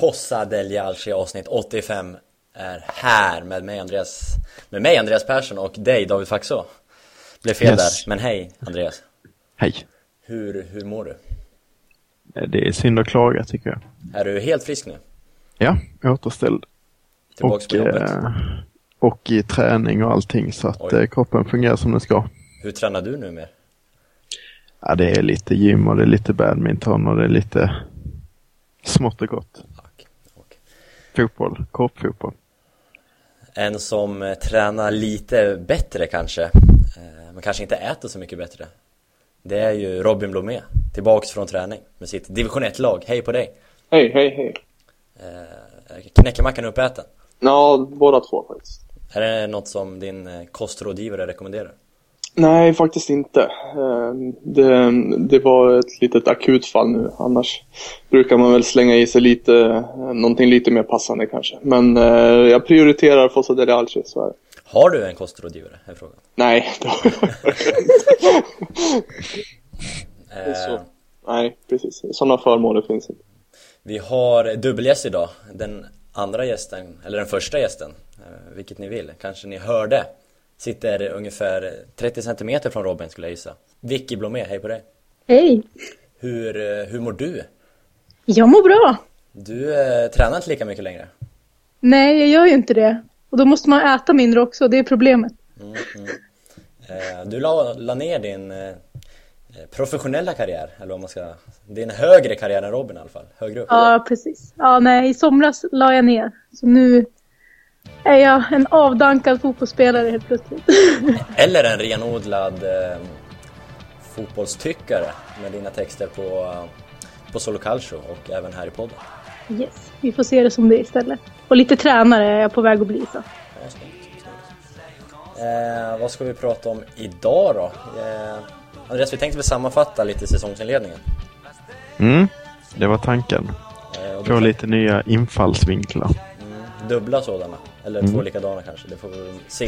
Fossa del Jalci avsnitt 85 är här med mig Andreas, med mig Andreas Persson och dig David Faxå. Blev fel Yes. där, men hej Andreas. Hej. Hur, hur mår du? Det är synd att klaga tycker jag. Är du helt frisk nu? Ja, återställd. Tillbaks och, på jobbet? eh, och i träning och allting så att Oj. eh, kroppen fungerar som den ska. Hur tränar du nu mer? Ja, det är lite gym och det är lite badminton och det är lite smått och gott. Fotboll, korpfotboll. En som eh, tränar lite bättre kanske, eh, men kanske inte äter så mycket bättre. Det är ju Robin Blomé, tillbaks från träning med sitt division 1-lag. Hej på dig! Hej, hej, hej. Eh, Knäckemackan uppäten. Ja, båda två faktiskt. Är det något som din kostrådgivare rekommenderar? Nej, faktiskt inte. Eh, Det, det var ett litet akutfall nu. Annars brukar man väl slänga i sig lite, eh, någonting lite mer passande kanske. Men eh, jag prioriterar Fossa del Alce, så är det. Har du en kostrådgivare? Är frågan. Nej, det har jag så. Nej, precis. Sådana förmåner finns inte. vi har dubbelgäst idag. Den andra gästen, eller den första gästen, eh, vilket ni vill. Kanske ni hörde. Sitter ungefär 30 centimeter från Robin skulle jag gissa. Vicky Blomé, hej på dig. Hej! Hur, eh, hur mår du? Jag mår bra. Du eh, tränar inte lika mycket längre. Nej, jag gör ju inte det. Och då måste man äta mindre också, det är problemet. Mm, mm. Eh, du la, la ner din eh, professionella karriär, eller vad man ska... Din högre karriär än Robin i alla fall, högre upp. Ja, precis. Ja, nej, i somras la jag ner. Så nu är jag en avdankad fotbollsspelare helt plötsligt. Eller en renodlad eh, fotbollstyckare med dina texter på, eh, på Solo Calcio och även här i podden. yes, vi får se det som det istället. Och lite tränare är jag på väg att bli så. Ja, snyggt, snyggt. Eh, vad ska vi prata om idag då? Eh, Andreas, vi tänkte väl sammanfatta lite säsongsinledningen. Mm, det var tanken. Eh, Få lite nya infallsvinklar. Mm, dubbla sådana, eller Mm. två likadana kanske, det får vi se.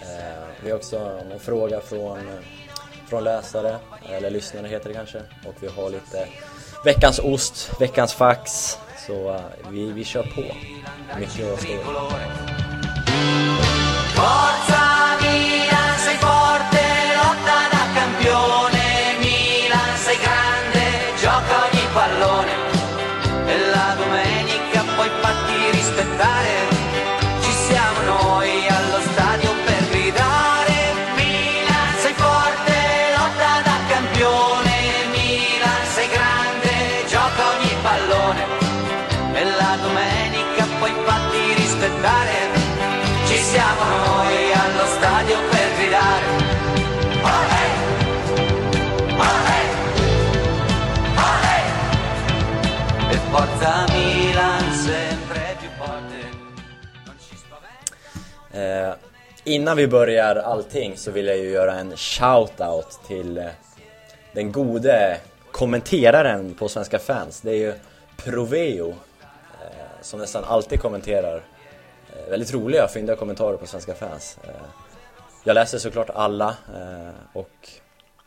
Eh, vi har också någon fråga från, från läsare, eller lyssnare heter det kanske. Och vi har lite veckans ost, veckans fax. Så eh, vi, vi kör på. Mycket att stå innan vi börjar allting så vill jag ju göra en shout-out till eh, den gode kommenteraren på Svenska fans. Det är ju Proveo eh, som nästan alltid kommenterar eh, väldigt roliga, fyndiga kommentarer på Svenska fans. Jag läser såklart alla och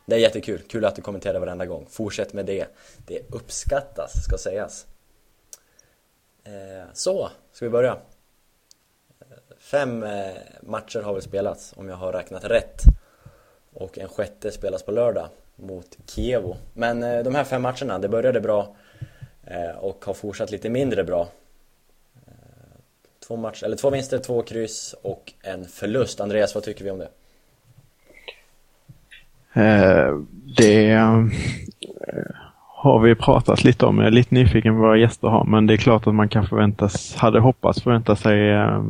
det är jättekul. Kul att du kommenterar varenda gång. Fortsätt med det. Det uppskattas, ska sägas. Så, ska vi börja? Fem eh, matcher har väl spelats om jag har räknat rätt. Och en sjätte spelas på lördag mot Kievo. Men eh, de här fem matcherna, det började bra eh, och har fortsatt lite mindre bra. Två, matcher, eller två vinster, två kryss och en förlust. Andreas, vad tycker vi om det? Eh, det eh, har vi pratat lite om. Jag är lite nyfiken på vad våra gäster har. Men det är klart att man kan förväntas, hade hoppats förvänta sig eh,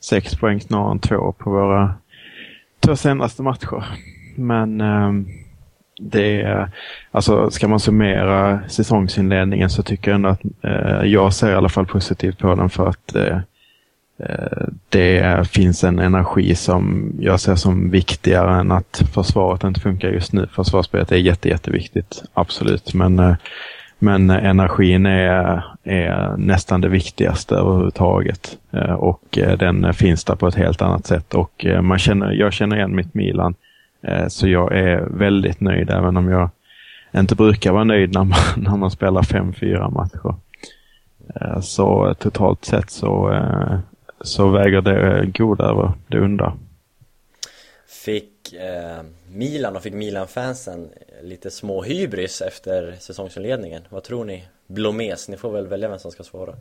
sex poäng snarare än två på våra två senaste matcher. Men eh, det är, alltså ska man summera säsongsinledningen så tycker jag ändå att eh, jag ser i alla fall positivt på den för att eh, Eh, Det finns en energi som jag ser som viktigare än att försvaret inte funkar just nu. Försvarsspelet är jätte, jätteviktigt, absolut. Men, eh, men eh, energin är, är nästan det viktigaste överhuvudtaget. Eh, och eh, den finns där på ett helt annat sätt. Och man känner, jag känner igen mitt Milan. Så jag är väldigt nöjd även om jag inte brukar vara nöjd när man, när man spelar 5-4 matcher. Så totalt sett så, så väger det goda över det onda. Fick eh, Milan och fick Milan-fansen lite små hybris efter säsongsinledningen? Vad tror ni? Blomés, ni får väl välja vem som ska svara.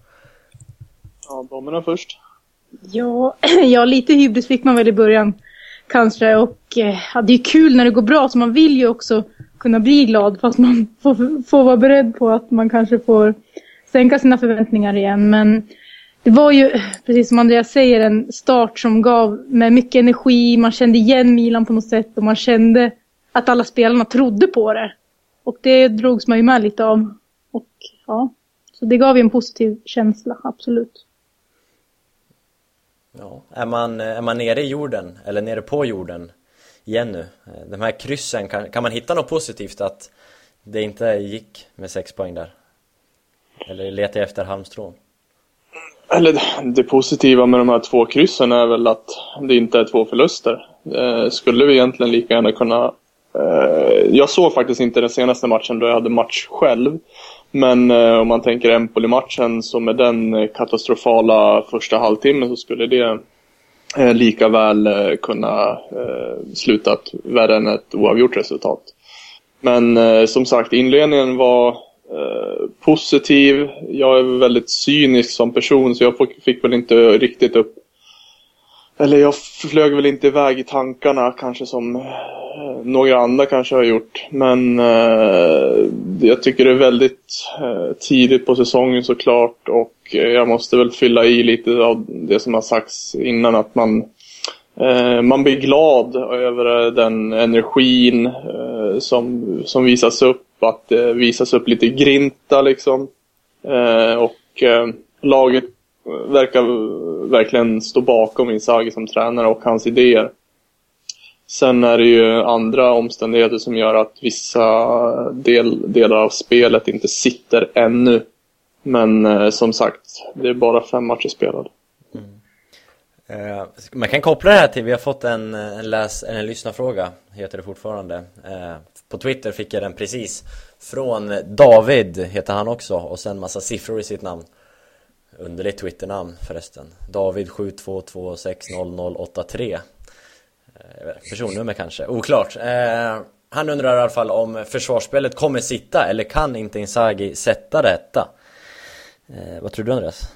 Ja, damerna först. Ja, ja, lite hybris fick man väl i början kanske. Och eh, ja, det är kul när det går bra så man vill ju också kunna bli glad fast man får, får vara beredd på att man kanske får sänka sina förväntningar igen. Men det var ju, precis som Andreas säger, en start som gav med mycket energi. Man kände igen Milan på något sätt och man kände att alla spelarna trodde på det. Och det drogs man ju med lite av. Och ja, så det gav ju en positiv känsla, absolut. Ja, är man, är man nere i jorden, eller nere på jorden igen nu? De här kryssen, kan, kan man hitta något positivt att det inte gick med sex poäng där? Eller letar jag efter halmstrån? Eller det positiva med de här två kryssen är väl att det inte är två förluster. Eh, skulle vi egentligen lika gärna kunna... Eh, jag såg faktiskt inte den senaste matchen då jag hade match själv. Men eh, om man tänker Empoli-matchen så med den eh, katastrofala första halvtimmen så skulle det lika väl kunna sluta slutat värre än ett oavgjort resultat. Men som sagt, inledningen var positiv. Jag är väldigt cynisk som person så jag fick väl inte riktigt upp eller jag flög väl inte iväg i tankarna kanske som Eh, några andra kanske har gjort. Men eh, jag tycker det är väldigt eh, tidigt på säsongen såklart och eh, jag måste väl fylla i lite av det som har sagts innan att man eh, man blir glad över den energin eh, som, som visas upp. Att det visas upp lite grinta liksom. Eh, och laget verkar verkligen stå bakom Inzaghi som tränare och hans idéer. Sen är det ju andra omständigheter som gör att vissa del, delar av spelet inte sitter ännu. Men eh, som sagt, det är bara fem matcher spelade. Mm. Eh, man kan koppla det här till, vi har fått en, en, läs, en lyssnarfråga, heter det fortfarande. Eh, på Twitter fick jag den precis. Från David, heter han också, och sen massa siffror i sitt namn. Underligt Twitternamn förresten David 722600083 Eh, personnummer kanske, oklart eh, Han undrar i alla fall om försvarsspelet kommer sitta eller kan inte Inzaghi sätta detta? Eh, vad tror du Andreas?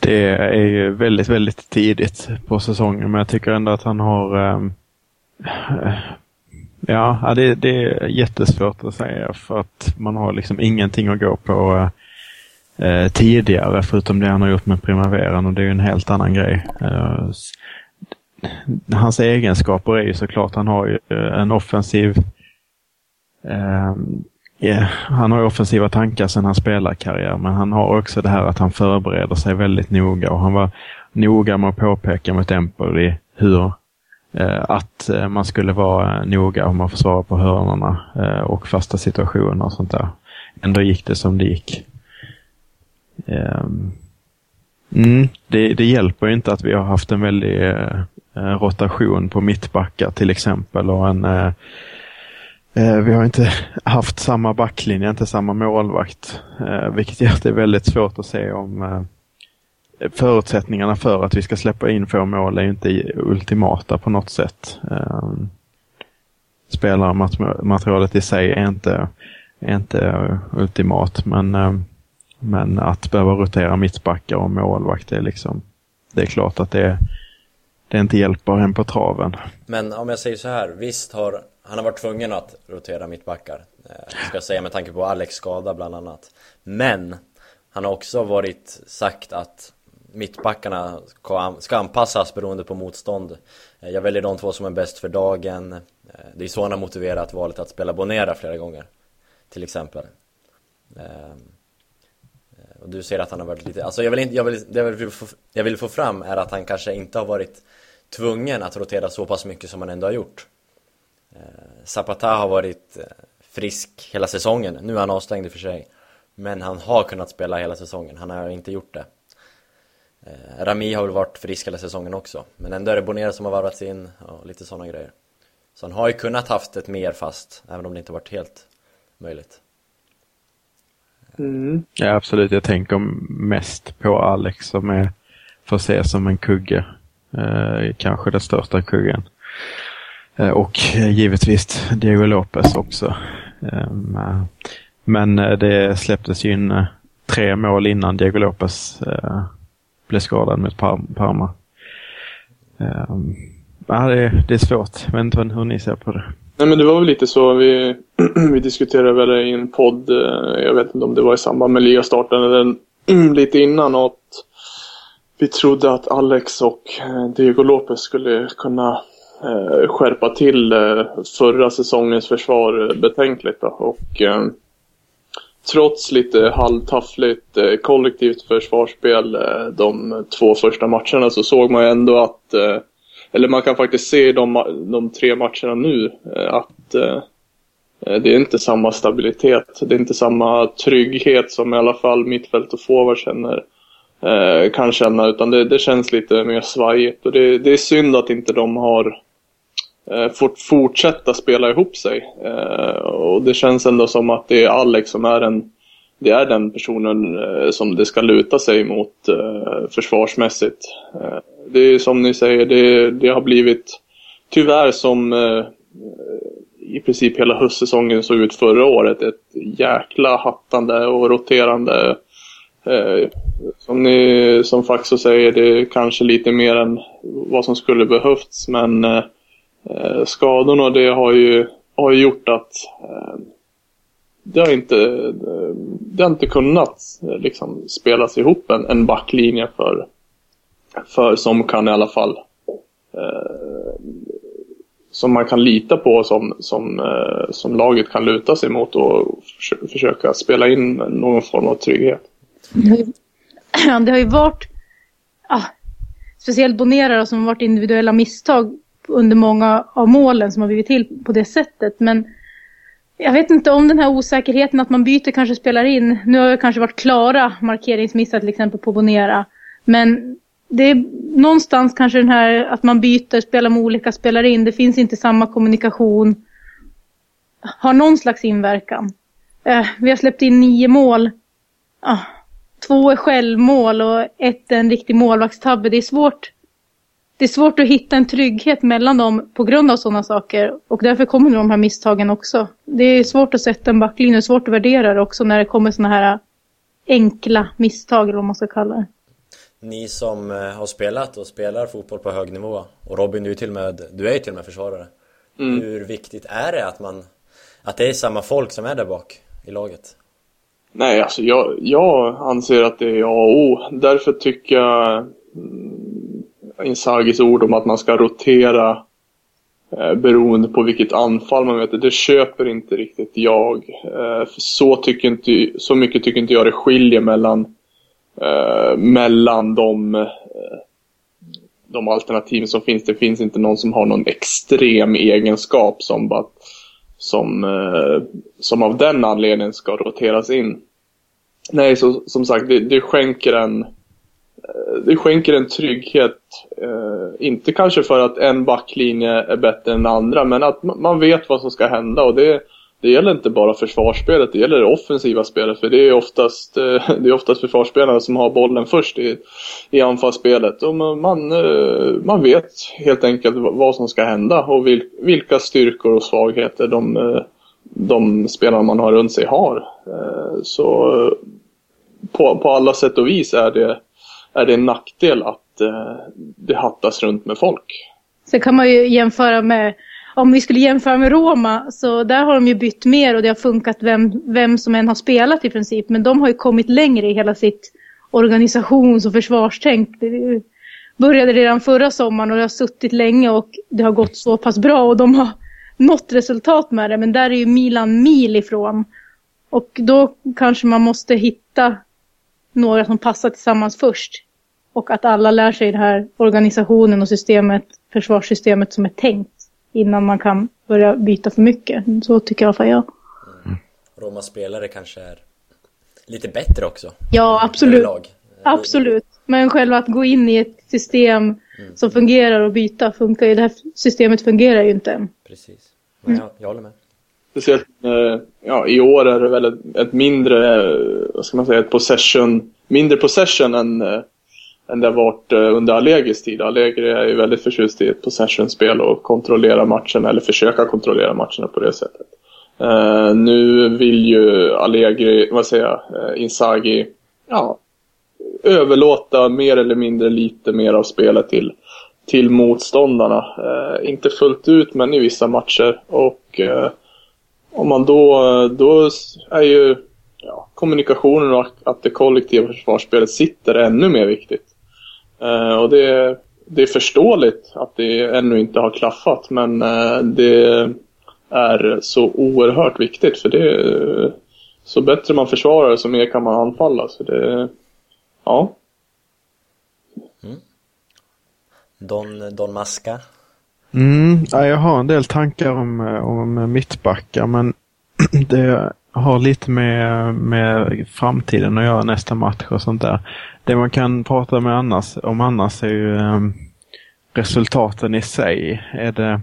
Det är ju väldigt, väldigt tidigt på säsongen men jag tycker ändå att han har ehm, eh, Ja, det, det är jättesvårt att säga för att man har liksom ingenting att gå på eh, tidigare, förutom det han har gjort med Primaveran och det är ju en helt annan grej. Eh, hans egenskaper är ju såklart, han har ju eh, en offensiv Yeah, han har ju offensiva tankar sedan hans spelarkarriär, men han har också det här att han förbereder sig väldigt noga och han var noga med att påpeka mot Empoli hur eh, att eh, man skulle vara noga om man försvarar på hörnorna eh, och fasta situationer och sånt där. Ändå gick det som det gick. Ehm, mm, det, det, hjälper inte att vi har haft en väldig eh, eh rotation på mittbackar till exempel och en eh, eh, vi har inte haft samma backlinje, inte samma målvakt, eh, vilket gör att det är väldigt svårt att se om eh, förutsättningarna för att vi ska släppa in få mål är inte ultimata på något sätt. Eh, Spelarmaterialet i sig är inte, är inte ultimat men ehm, men att behöva rotera mittbackar och målvakt, det är liksom, det är klart att det, det inte hjälper en på traven. Men om jag säger så här, visst har han har varit tvungen att rotera mittbackar, eh, ska jag säga med tanke på Alex skada bland annat. Men han har också varit sagt att mittbackarna ska anpassas beroende på motstånd. Eh, jag väljer de två som är bäst för dagen. Eh, det är så han har motiverat valet att spela Bonera flera gånger. Till exempel. Ehm, och du ser att han har varit lite, alltså jag vill inte, jag vill, det jag vill, få, jag vill få fram är att han kanske inte har varit tvungen att rotera så pass mycket som han ändå har gjort. Eh, Zapata har varit eh, frisk hela säsongen, nu är han avstängd i och för sig. Men han har kunnat spela hela säsongen, han har inte gjort det. Eh, Rami har väl varit frisk hela säsongen också, men ändå är det Bonera som har varvats in och lite sådana grejer. Så han har ju kunnat haft ett mer fast, även om det inte varit helt möjligt. Mm. Ja, absolut. Jag tänker mest på Alex som är, får ses som en kugge. Eh, kanske den största kuggen. Eh, och givetvis Diego Lopez också. Eh, men eh, det släpptes ju in eh, tre mål innan Diego Lopez eh, blev skadad mot Parma. Eh, ja, det, är- det är svårt. Jag vet inte hur ni ser på det. Nej men det var väl lite så vi, vi diskuterade väl det i en podd, eh, jag vet inte om det var i samband med ligastarten eller mm, lite innan att vi trodde att Alex och eh, Diego Lopez skulle kunna eh, skärpa till eh, förra säsongens försvar betänkligt då. och eh, trots lite halvtaffligt eh, kollektivt försvarsspel eh, de två första matcherna så såg man ju ändå att eh, eller man kan faktiskt se i de, de tre matcherna nu eh, att eh, eh, det är inte samma stabilitet. Det är inte samma trygghet som i alla fall mittfält och forward känner, eh, kan känna. Utan det, det känns lite mer svajigt. Och det, det är synd att inte de har eh, fått fortsätta spela ihop sig. Eh, och det känns ändå som att det är Alex som är en det är den personen eh, som det ska luta sig mot eh, försvarsmässigt. Eh, det är som ni säger, det, det har blivit tyvärr som eh, i princip hela höstsäsongen såg ut förra året. Ett jäkla hattande och roterande. Eh, som, ni, som Faxo säger, det är kanske lite mer än vad som skulle behövts. Men eh, eh skadorna det har ju, har ju gjort att eh, det har inte, det har inte kunnat eh, liksom spelas ihop en, en backlinje för, för som kan i alla fall eh, som man kan lita på som, som, eh, som laget kan luta sig mot och förs- försöka spela in någon form av trygghet. Det har ju, det har ju varit, ah, speciellt Bonera då, som har varit individuella misstag under många av målen som har blivit till på det sättet. Men jag vet inte om den här osäkerheten att man byter kanske spelar in. Nu har det kanske varit klara markeringsmissar till exempel på Bonera. Men det är någonstans kanske den här att man byter, spelar med olika spelare in. Det finns inte samma kommunikation. Har någon slags inverkan. Eh, vi har släppt in nio mål. Ah, två är självmål och ett är en riktig målvaktstabbe. Det är svårt. Det är svårt att hitta en trygghet mellan dem på grund av sådana saker. Och därför kommer de här misstagen också. Det är svårt att sätta en backlinje och svårt att värdera det också när det kommer sådana här enkla misstag eller vad man ska kalla det. Ni som eh, har spelat och spelar fotboll på hög nivå och Robin du är till och med, du är ju till och med försvarare. Hur viktigt är det att man att det är samma folk som är där bak i laget? Nej, alltså jag, jag anser att det är A och O. Därför tycker jag mm, Insagis ord om att man ska rotera eh, beroende på vilket anfall man möter. Det köper inte riktigt jag. Eh, för så, tycker inte, så mycket tycker inte jag det skiljer mellan, eh, mellan de, eh, de alternativ som finns. Det finns inte någon som har någon extrem egenskap som bara som, eh, som av den anledningen ska roteras in. Nej, så, som sagt, det, det skänker en eh, Eh, det skänker en trygghet. Eh, inte kanske för att en backlinje är bättre än andra, men att man vet vad som ska hända. Och det, det gäller inte bara försvarsspelet, det gäller det offensiva spelet. För det är oftast, eh, det är oftast försvarsspelarna som har bollen först i, i anfallsspelet. Och man, man, vet helt enkelt vad som ska hända och vilka styrkor och svagheter de, de spelarna man har runt sig har. Så på, på alla sätt och vis är det, är det en nackdel att eh, det hattas runt med folk. Sen kan man ju jämföra med, om vi skulle jämföra med Roma, så där har de ju bytt mer och det har funkat vem, vem som än har spelat i princip. Men de har ju kommit längre i hela sitt organisations och försvarstänk. Det började redan förra sommaren och det har suttit länge och det har gått så pass bra och de har nått resultat med det. Men där är ju Milan mil ifrån. Och då kanske man måste hitta några som passar tillsammans först. Och att alla lär sig den här organisationen och systemet, försvarssystemet som är tänkt. Innan man kan börja byta för mycket. Så tycker i alla fall jag. Romas spelare kanske är lite bättre också. Ja, absolut. överlag. Absolut. Men själva att gå in i ett system som fungerar och byta funkar ju. Det här systemet fungerar ju inte än. Precis. Men jag, jag håller med. Speciellt eh, ja, i år är det väl ett, ett mindre, eh, vad ska man säga, ett possession, mindre possession än, eh, än det har varit under Allegris tid. Allegri är ju väldigt förtjust i ett possession-spel och kontrollera matchen eller försöka kontrollera matcherna på det sättet. Eh, nu vill ju Allegri, vad säger jag, eh, Inzaghi, ja, överlåta mer eller mindre lite mer av spelet till, till motståndarna. Eh, inte fullt ut, men i vissa matcher. Och eh, om man då, då är ju ja, kommunikationen och att det kollektiva försvarsspelet sitter ännu mer viktigt. Eh, och det, det är förståeligt att det ännu inte har klaffat, men eh, det är så oerhört viktigt för det så bättre man försvarar så mer kan man anfalla. Så det, ja. Mm. Don, Don Masca. Mm, ja, jag har en del tankar om, eh, om mittbackar men det har lite med, med framtiden att göra nästa match och sånt där. Det man kan prata med annars, om annars är ju um, resultaten i sig. Är det,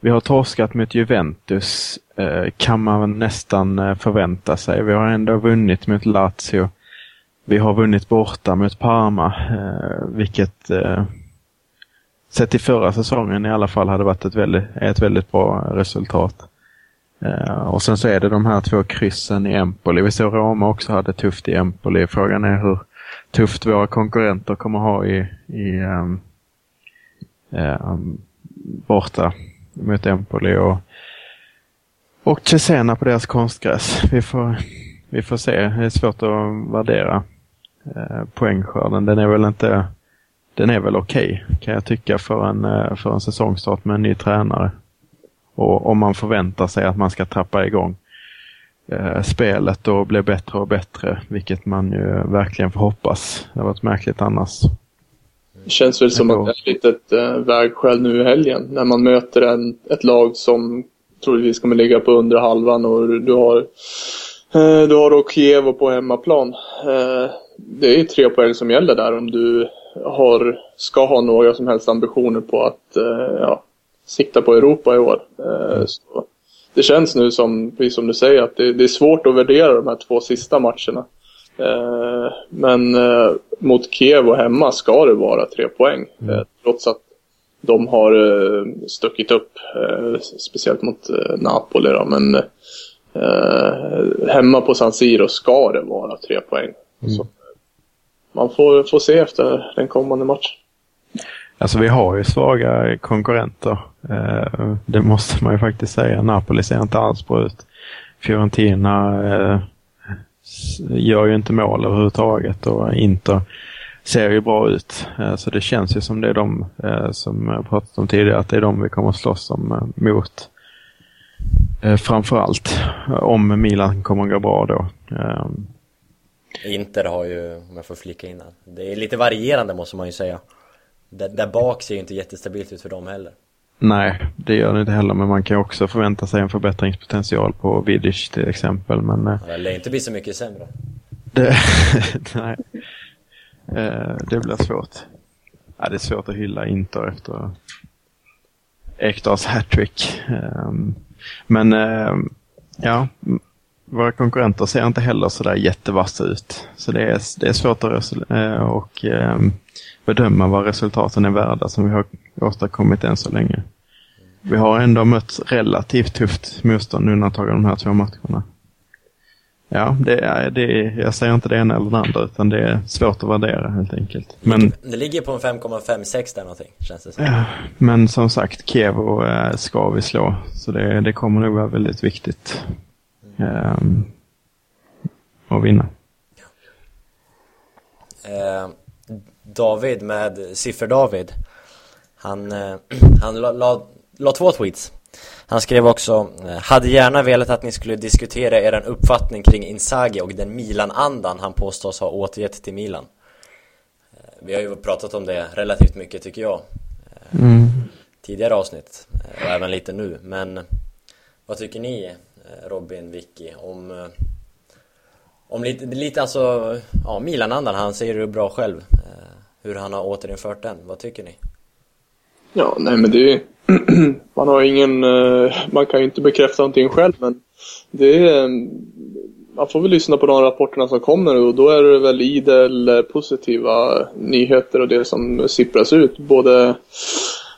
vi har torskat mot Juventus uh, kan man nästan uh, förvänta sig. Vi har ändå vunnit mot Lazio. Vi har vunnit borta mot Parma, uh, vilket sett till förra säsongen i alla fall hade varit ett väldigt, ett väldigt bra resultat. Uh, och sen så är det de här två kryssen i Empoli. Vi såg Roma också hade tufft i Empoli. Frågan är hur tufft våra konkurrenter kommer ha i, i um, um, borta mot Empoli och, och Cesena på deras konstgräs. Vi får, vi får se. Det är svårt att värdera uh, poängskörden. Den är väl inte den är väl okej okay, kan jag tycka för en, uh, för en säsongstart med en ny tränare. Och om man förväntar sig att man ska trappa igång eh, spelet och bli bättre och bättre, vilket man ju verkligen får hoppas. Det har varit märkligt annars. Det känns väl som att det är ett litet eh, vägskäl nu i helgen när man möter en, ett lag som troligtvis kommer ligga på under halvan och du har eh, du har då Kiev på hemmaplan. Eh, det är tre poäng som gäller där om du har, ska ha några som helst ambitioner på att eh, ja, sikta på Europa i år. Mm. Så det känns nu som, precis som du säger, att det, det, är svårt att värdera de här två sista matcherna. Eh, men eh, mot Kiev och hemma ska det vara tre poäng. Mm. Trots att de har stuckit upp, speciellt mot Napoli. Då, men hemma på San Siro ska det vara tre poäng. Mm. Så man får, får se efter den kommande matchen. Alltså vi har ju svaga konkurrenter. Eh, det måste man ju faktiskt säga. Napoli ser inte alls bra ut. Fiorentina eh, gör ju inte mål överhuvudtaget och Inter ser ju bra ut. Eh, så det känns ju som det är de eh, som jag pratat om tidigare, att det är de vi kommer att slåss om eh, mot. Eh, framförallt om Milan kommer att gå bra då. Inter har ju, om jag får flika in det är lite varierande måste man ju säga. Där, där bak ser ju inte jättestabilt ut för dem heller. Nej, det gör det inte heller, men man kan också förvänta sig en förbättringspotential på Vidic till exempel. Men, eh, det lär inte bli så mycket sämre. Det, nej, eh, det blir svårt. Ja, det är svårt att hylla Inter efter Ekdals hattrick. Ehm, men ehm, ja, våra konkurrenter ser inte heller sådär jättevassa ut. Så det är, det är svårt att eh, och, ehm, bedöma vad resultaten är värda som vi har åstadkommit än så länge. Vi har ändå mött relativt tufft motstånd undantaget de här två matcherna. Ja, det är, det är, jag säger inte det ena eller det andra utan det är svårt att värdera helt enkelt. Men, det ligger på en 5,56 där någonting, känns det som. Ja, men som sagt, Kevo äh, ska vi slå. Så det, det kommer nog vara väldigt viktigt äh, att vinna. Eh, David med Siffer-David Han, eh, han la, la, la två tweets Han skrev också eh, Hade gärna velat att ni skulle diskutera er uppfattning kring Inzaghi och den Milan-andan han påstås ha återgett till Milan eh, Vi har ju pratat om det relativt mycket tycker jag mm. Tidigare avsnitt och även lite nu men Vad tycker ni Eh, Robin, Vicky om eh, om lite, lite alltså, ja Milan-andan, han säger det bra själv eh, hur han har återinfört den. Vad tycker ni? Ja, nej men det är, man har ingen, man kan ju inte bekräfta någonting själv men det är, man får väl lyssna på de rapporterna som kommer och då är det väl idel positiva nyheter och det som sippras ut. Både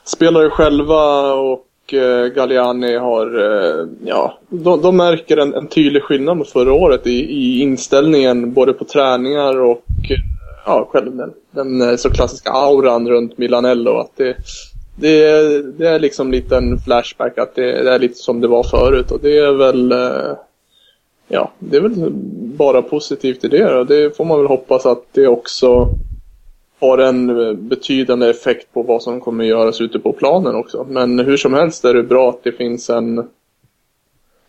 spelare själva och Eh, Galliani har, eh, ja, de, de märker en, en tydlig skillnad mot förra året i, i inställningen både på träningar och eh, ja, själv den, den så klassiska auran runt Milanello. Att det, det, är, det är liksom lite en flashback att det, det, är lite som det var förut och det är väl ja, det är väl bara positivt i det och det får man väl hoppas att det också har en eh, betydande effekt på vad som kommer göras ute på planen också. Men hur som helst är det bra att det finns en,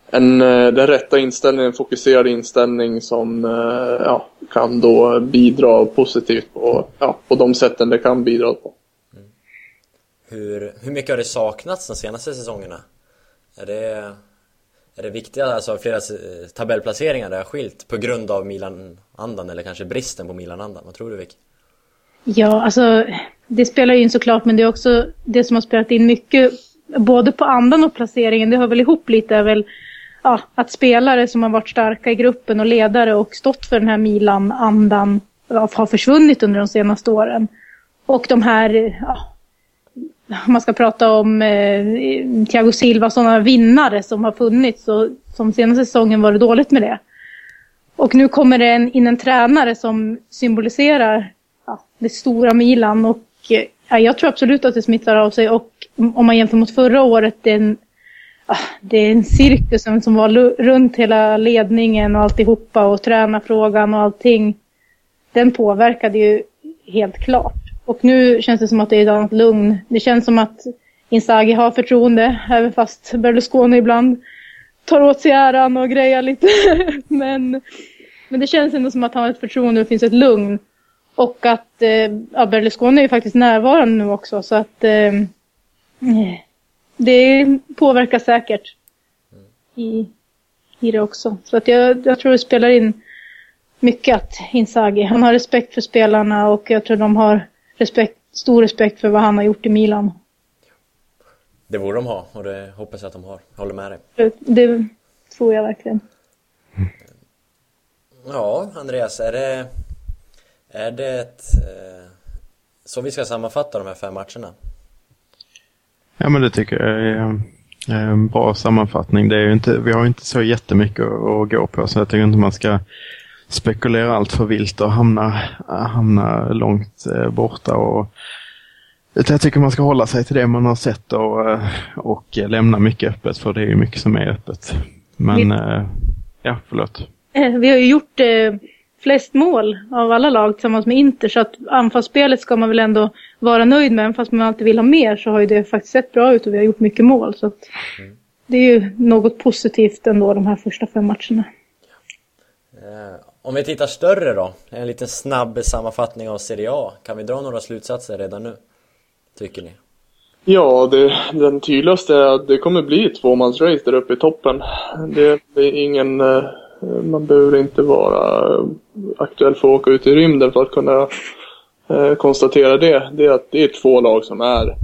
en eh, den rätta inställningen, en fokuserad inställning som eh, ja, kan då bidra positivt på, ja, på de sätten det kan bidra på. Mm. Hur, hur mycket har det saknats de senaste säsongerna? Är det är det viktiga, alltså flera tabellplaceringar där har skilt på grund av Milan-andan eller kanske bristen på Milan-andan? Vad tror du Vic? Ja, alltså det spelar ju in såklart men det är också det som har spelat in mycket både på andan och placeringen. Det hör väl ihop lite är väl ja, att spelare som har varit starka i gruppen och ledare och stått för den här Milan-andan har försvunnit under de senaste åren. Och de här ja, man ska prata om eh, Thiago Silva, sådana vinnare som har funnits. Och som senaste säsongen var det dåligt med det. Och nu kommer det en, in en tränare som symboliserar ja, det stora Milan. Och eh, ja, jag tror absolut att det smittar av sig. Och om man jämför mot förra året, det är en, ja, det är en cirkus som var runt hela ledningen och alltihopa och tränarfrågan och allting. Den påverkade ju helt klart. Och nu känns det som att det är ett annat lugn. Det känns som att Inzaghi har förtroende, även fast Berlusconi ibland tar åt sig äran och grejar lite. men, men det känns ändå som att han har ett förtroende och det finns ett lugn. Och att eh, ja, Berlusconi är ju faktiskt närvarande nu också så att eh, det påverkar säkert i, i det också. Så att jag, jag tror det spelar in mycket att Inzaghi, han har respekt för spelarna och jag tror de har respekt, stor respekt för vad han har gjort i Milan. Det borde de ha och det hoppas jag att de har. Jag håller med dig. Det, det tror jag verkligen. Ja, Andreas, är det, är det ett, eh, så vi ska sammanfatta de här fem matcherna? Ja, men det tycker jag är en bra sammanfattning. Det är inte, vi har inte så jättemycket att gå på så jag tycker inte man ska spekulera allt för vilt och hamna, hamna långt eh, borta. Och, jag tycker man ska hålla sig till det man har sett och, eh, och lämna mycket öppet för det är mycket som är öppet. Men, vi, eh, ja, förlåt. Vi har ju gjort eh, flest mål av alla lag tillsammans med Inter så att anfallsspelet ska man väl ändå vara nöjd med. Fast man alltid vill ha mer så har ju det faktiskt sett bra ut och vi har gjort mycket mål. Så mm. Det är ju något positivt ändå de här första fem matcherna. Om vi tittar större då, en liten snabb sammanfattning av Serie A. Kan vi dra några slutsatser redan nu? Tycker ni? Ja, det, den tydligaste är att det kommer bli ett tvåmansrace där uppe i toppen. Det, det är ingen... Eh, man behöver inte vara eh, aktuell för att åka ut i rymden för att kunna eh, konstatera det. Det är att det är två lag som är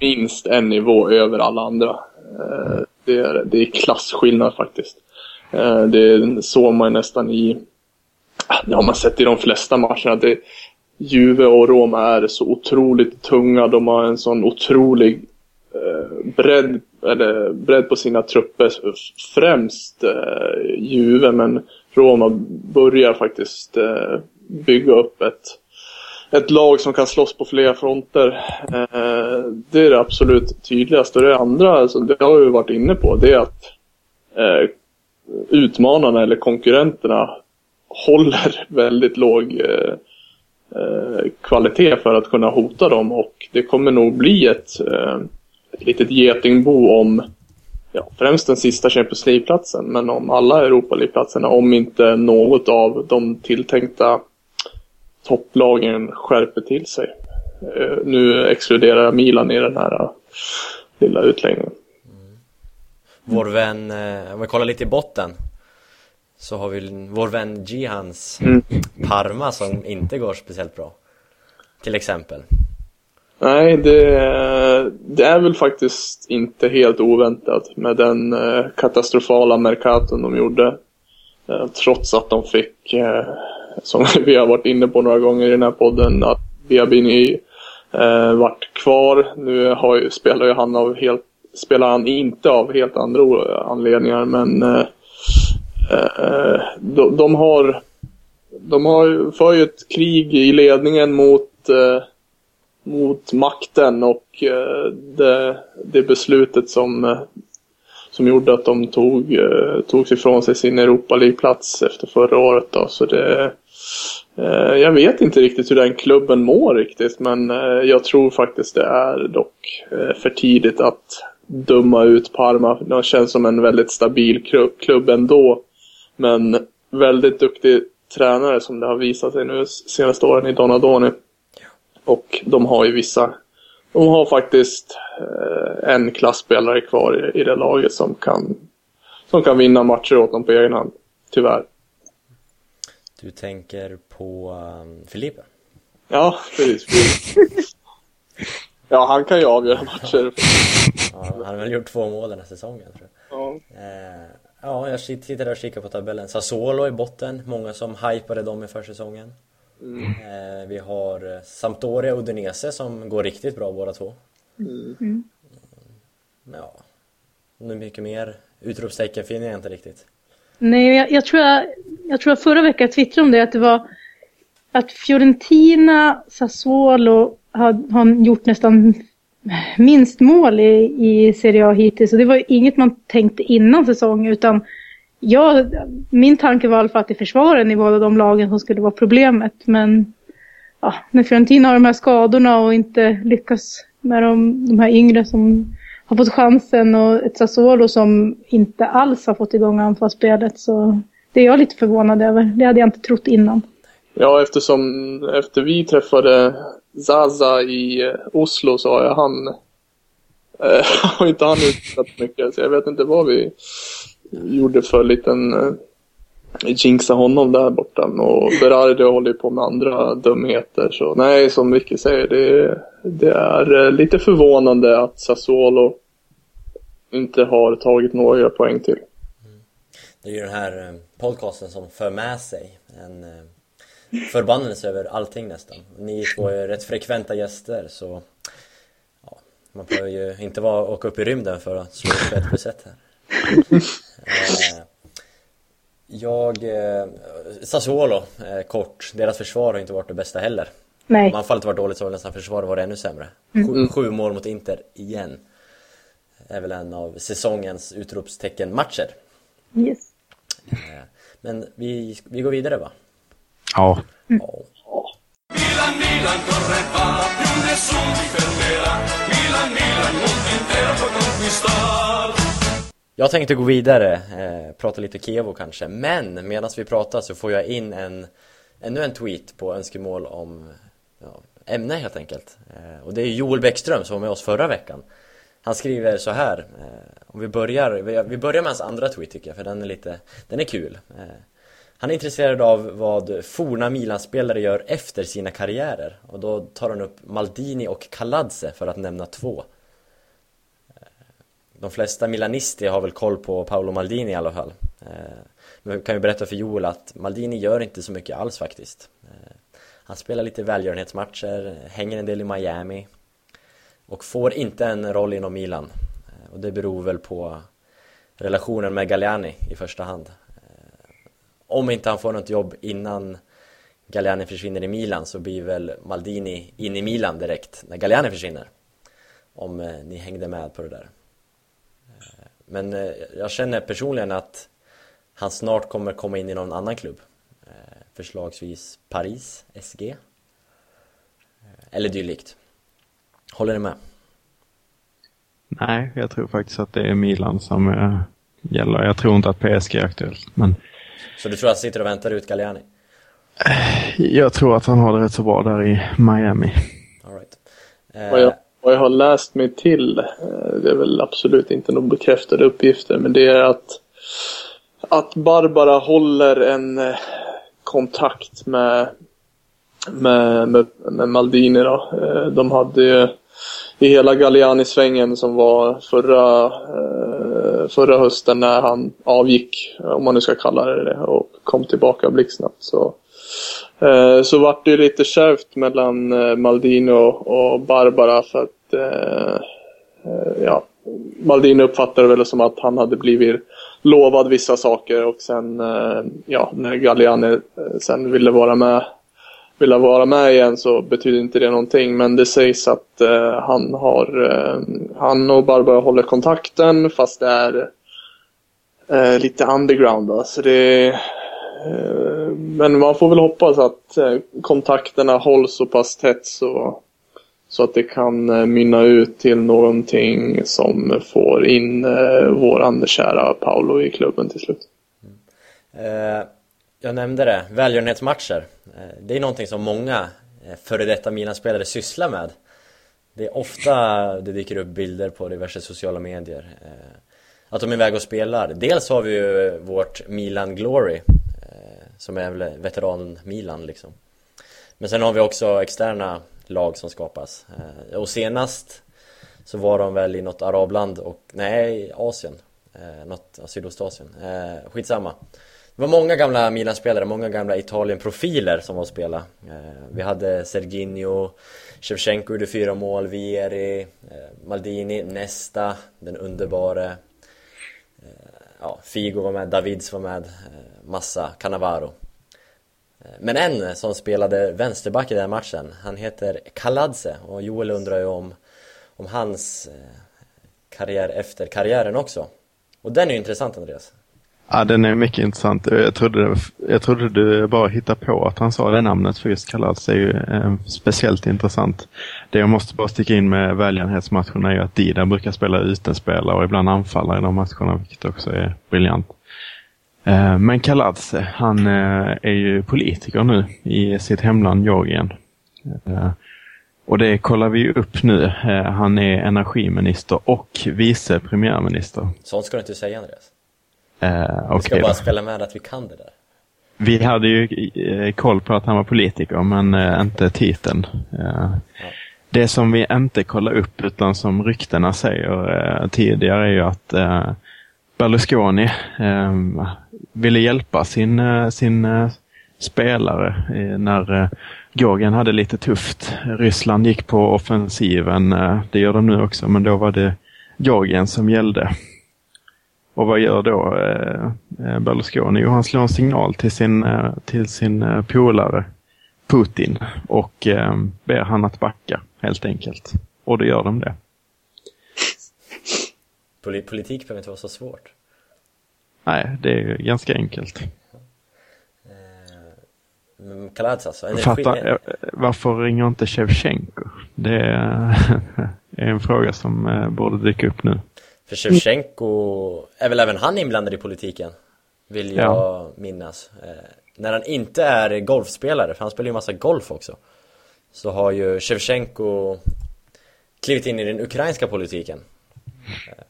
minst en nivå över alla andra. Det, är, det är klasskillnad faktiskt. Det såg man nästan i ah, det har man sett i de flesta matcherna. Det, Juve och Roma är så otroligt tunga. De har en sån otrolig Eh, bredd, eller, bredd på sina trupper. Främst eh, Juve, men Roma börjar faktiskt eh, bygga upp ett, ett lag som kan slåss på flera fronter. Eh, det är det absolut tydligaste. Det andra, alltså, det har vi varit inne på, det är att eh, utmanarna eller konkurrenterna håller väldigt låg eh, eh, kvalitet för att kunna hota dem och det kommer nog bli ett, eh, ett litet getingbo om ja, främst den sista Champions League-platsen men om alla Europa League-platserna om inte något av de tilltänkta topplagen skärper till sig. Eh, nu exkluderar jag Milan i den här uh, lilla utläggningen. Mm. Vår vän, eh, om vi kollar lite i botten så har vi vår vän Gihans mm. Parma som inte går speciellt bra. Till exempel. Nej, det, det är väl faktiskt inte helt oväntat med den eh, katastrofala Mercaton de gjorde. Eh, trots att de fick, eh, som vi har varit inne på några gånger i den här podden, att Biabini eh, vart kvar. Nu har spelar ju han av helt, spelar han inte av helt andra anledningar men eh, eh, de, de har de har för ju ett krig i ledningen mot eh, mot makten och eh, det, det beslutet som, eh, som gjorde att de tog, eh, ifrån sig sin Europa League-plats efter förra året. Då. Så det, eh, jag vet inte riktigt hur den klubben mår riktigt men jag tror faktiskt det är dock för tidigt att döma ut Parma. Det känns som en väldigt stabil klubb, klubb ändå. Men väldigt duktig tränare som det har visat sig nu senaste åren i Donadoni. Och de har ju vissa, de har faktiskt eh, en klassspelare kvar i, i det laget som kan, som kan vinna matcher åt dem på egen hand. Tyvärr. Du tänker på um, Filipe? Ja, precis. ja, han kan ju avgöra matcher. Ja, han har väl gjort två mål den här säsongen tror jag. Ja. Eh, ja, jag tittade och kikade på tabellen. Sassuolo i botten, många som hypade dem i försäsongen. Eh, vi har eh, Sampdoria och Udinese som går riktigt bra båda två. Mm. Ja, hur mycket mer utropstecken finner jag inte riktigt. Nej, jag, jag, tror jag, jag tror att förra veckan twittrade om det att det var att Fiorentina, Sassuolo har, har gjort nästan minst mål i, i Serie A hittills. Och det var ju inget man tänkte innan säsongen utan ja, min tanke var i alla fall att det är försvaren i båda de lagen som skulle vara problemet. Men ja, när Fiorentina har de här skadorna och inte lyckas med de, de här yngre som har fått chansen och ett Sassuolo som inte alls har fått igång anfallsspelet så det är jag lite förvånad över. Det hade jag inte trott innan. Ja, eftersom efter vi träffade Zaza i eh, Oslo så har jag han eh, har inte han utsatt mycket så jag vet inte vad vi gjorde för liten eh, jinxa honom där borta. Och Berardi håller ju på med andra dumheter. Så nej, som Vicky säger, det, det är eh, lite förvånande att Sassuolo inte har tagit några poäng till. Det är ju den här eh, podcasten som för med sig en förbannelse över allting nästan. Ni två är rätt frekventa gäster så ja, man behöver ju inte vara, åka upp i rymden för att slå upp ett plus ett här. Eh, jag, eh, Sassuolo, eh, kort, deras försvar har inte varit det bästa heller. Nej. Om anfallet var dåligt så har nästan försvaret varit ännu sämre. Sju, sju mål mot Inter igen. Är väl en av säsongens utropstecken-matcher. Yes. Eh, Men vi, vi går vidare va? Ja. Ja. Milan, Milan corre va, più nessuno ti fermerà. Milan, Milan, mondo intero può conquistar. Jag tänkte gå vidare, eh, prata lite Kevo kanske, men medan vi pratar så får jag in en ännu en tweet på önskemål om ja, ämne helt enkelt. Eh, och det är Joel Bäckström som var med oss förra veckan. Han skriver så här, eh, om vi börjar, vi, vi börjar med hans andra tweet tycker jag, för den är lite, den är kul. Eh, han är intresserad av vad forna Milan-spelare gör efter sina karriärer och då tar han upp Maldini och Kaladze för att nämna två. De flesta milanister har väl koll på Paolo Maldini i alla fall. Eh, men jag kan ju berätta för Joel att Maldini gör inte så mycket alls faktiskt. Eh, han spelar lite välgörenhetsmatcher, hänger en del i Miami och får inte en roll inom Milan. Eh, och det beror väl på relationen med Galliani i första hand. Om inte han får något jobb innan Galliani försvinner i Milan så blir väl Maldini in i Milan direkt när Galliani försvinner. Om ni hängde med på det där. Men eh, jag känner personligen att han snart kommer komma in i någon annan klubb. Eh, Förslagsvis Paris, SG. Eh, Eller dylikt. Håller ni med? Nej, jag tror faktiskt att det är Milan som gäller. Jag tror inte att PSG är aktuellt. Men Så du tror att han sitter och väntar ut Galliani? jag tror att han har det rätt så bra där i Miami. All right. Eh, vad jag har läst mig till, eh, det är väl absolut inte några bekräftade uppgifter, men det är att, att Barbara håller en eh, kontakt med med, med, med Maldini då. Eh, de hade ju i hela Galliani-svängen som var förra, förra hösten när han avgick, om man nu ska kalla det det, och kom tillbaka blixtsnabbt. Så, så vart det ju lite kärvt mellan Maldini och, och Barbara för att eh, eh, ja, Maldini uppfattade väl som att han hade blivit lovad vissa saker och sen eh, ja, när Galliani eh, sen ville vara med vilja vara med igen så betyder inte det någonting. Men det sägs att eh, han har eh, han och Barbara håller kontakten fast det är eh, lite underground. Då. Så det, eh, men man får väl hoppas att eh, kontakterna hålls så pass tätt så, så att det kan eh, mynna ut till någonting som får in eh, våran kära Paolo i klubben till slut. Mm. Eh, jag nämnde det, välgörenhetsmatcher. Eh, det är någonting som många eh, före detta Milan-spelare sysslar med. Det är ofta det dyker upp bilder på diverse sociala medier. eh, Att de är iväg och spelar. Dels har vi ju vårt Milan Glory. eh, Som är väl veteran-Milan liksom. Men sen har vi också externa lag som skapas. Eh, och senast så var de väl i något arabland och, nej, Asien. Eh, Något, Sydostasien. Eh, Skitsamma. Det var många gamla Milan-spelare, många gamla Italien-profiler som var och spela. Eh, vi hade Serginho, Shevchenko gjorde fyra mål, Vieri, eh, Maldini, Nesta, den underbare. Ja, Figo var med, Davids var med, massa, Cannavaro. Men en som spelade vänsterback i den här matchen, han heter Kaladze och Joel undrar ju om, om hans eh, karriär efter karriären också. Och den är ju intressant Andreas. Ja, den är mycket intressant. Jag trodde, jag trodde du bara hittade på att han sa det namnet, för just Kalas är ju eh, speciellt intressant. Det jag måste bara sticka in med välgörenhetsmatcherna är ju att Dida brukar spela utenspelare och ibland anfallare i de matcherna, vilket också är briljant. Eh, men Kaladze, han eh, är ju politiker nu i sitt hemland Georgien. Eh, och det kollar vi upp nu. Han är energiminister och vice premiärminister. Sånt ska du inte säga Andreas. Eh, Vi ska bara spela med att vi kan det där. Vi hade ju koll på att han var politiker, men inte titeln. Det som vi inte kollar upp, utan som ryktena säger tidigare, är ju att Berlusconi ville hjälpa sin, eh, sin eh, spelare eh, när Georgien hade lite tufft. Ryssland gick på offensiven, det gör de nu också, men då var det Georgien som gällde. Och vad gör då Berlusconi? Jo, han slår en signal till sin, till sin polare Putin och ber han att backa helt enkelt. Och då gör de det. Politik behöver inte vara så svårt. Nej, det är ganska enkelt. Men Kaladze alltså, energi... Fattar, eh, varför ringer inte Shevchenko? Det är, en fråga som eh, borde dyka upp nu. För Shevchenko är väl även han inblandad i politiken? Vill jag Ja. minnas. Eh, när han inte är golfspelare, för han spelar ju massa golf också. Så har ju Shevchenko klivit in i den ukrainska politiken. Eh,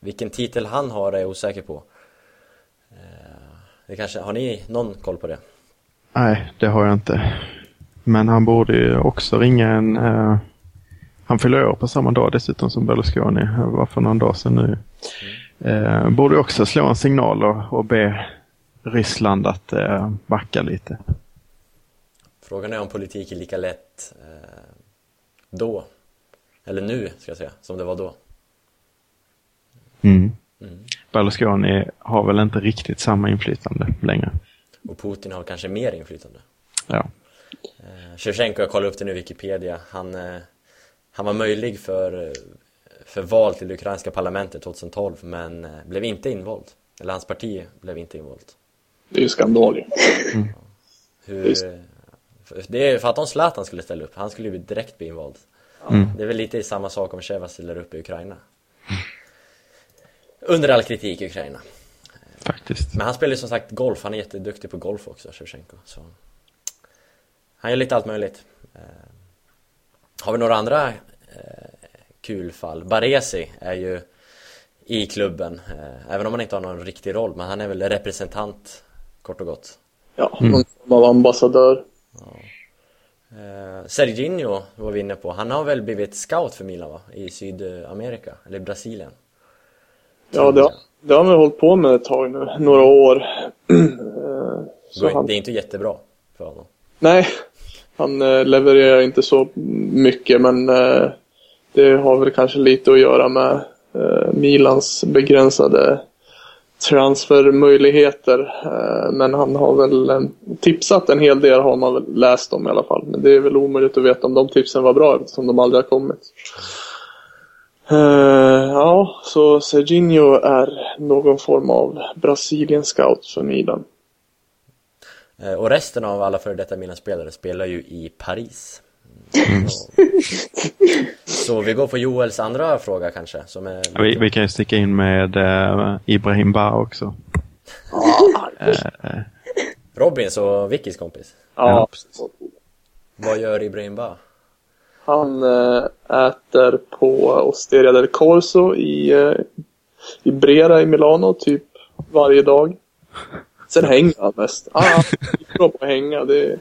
vilken titel han har är jag osäker på. Det kanske, har ni någon koll på det? Nej, det har jag inte. Men han borde ju också ringa en... Eh, han fyller år på samma dag dessutom som Berlusconi. Var för någon dag sedan nu. Eh, borde också slå en signal och, och be Ryssland att eh, backa lite. Frågan är om politik är lika lätt då, eller nu ska jag säga, som det var då. Mm. Berlusconi har väl inte riktigt samma inflytande längre. Och Putin har kanske mer inflytande. Ja. Eh, Shevchenko, jag kollar upp det nu i Wikipedia, han, eh, han var möjlig för, eh, för val till det ukrainska parlamentet 2012 men eh, blev inte invald. Eller hans parti blev inte invalt. Det är ju skandal ju. Hur, det är för att om Zlatan skulle ställa upp, han skulle ju direkt bli invald. Det är väl lite samma sak om Sheva ställer upp i Ukraina. Under all kritik i Ukraina. Faktiskt. Men han spelar ju som sagt golf, han är jätteduktig på golf också, Shevchenko. Så. Han gör lite allt möjligt. Eh, har vi några andra eh, kul fall? Baresi är ju i klubben, eh, även om han inte har någon riktig roll, men han är väl representant, kort och gott. Ja, någon form av ambassadör. Eh, Serginho var vi inne på, han har väl blivit scout för Milan va? I Sydamerika, eller Brasilien? Ja, det har, det har väl hållit på med ett tag nu, några år. Så han, Det är inte jättebra för honom. nej, han eh, levererar inte så mycket men eh, det har väl kanske lite att göra med eh, Milans begränsade transfermöjligheter. Men han har väl tipsat en hel del har man väl läst om i alla fall. Men det är väl omöjligt att veta om de tipsen var bra eftersom de aldrig har kommit. Eh, ja, så Serginho är någon form av Brasilien scout för Milan. Eh, Och resten av alla före detta Milan-spelare spelar ju i Paris. Så, så vi går på Joels andra fråga kanske, som är... Vi, vi kan ju sticka in med eh, Ibrahim Ba också. Robins och Vickys kompis. Ja, Vad gör Ibrahim Ba? Han eh, äter på Osteria del Corso i, eh, i Brera i Milano typ varje dag. Sen hänger han mest. Ah, han är bra på att hänga. Det,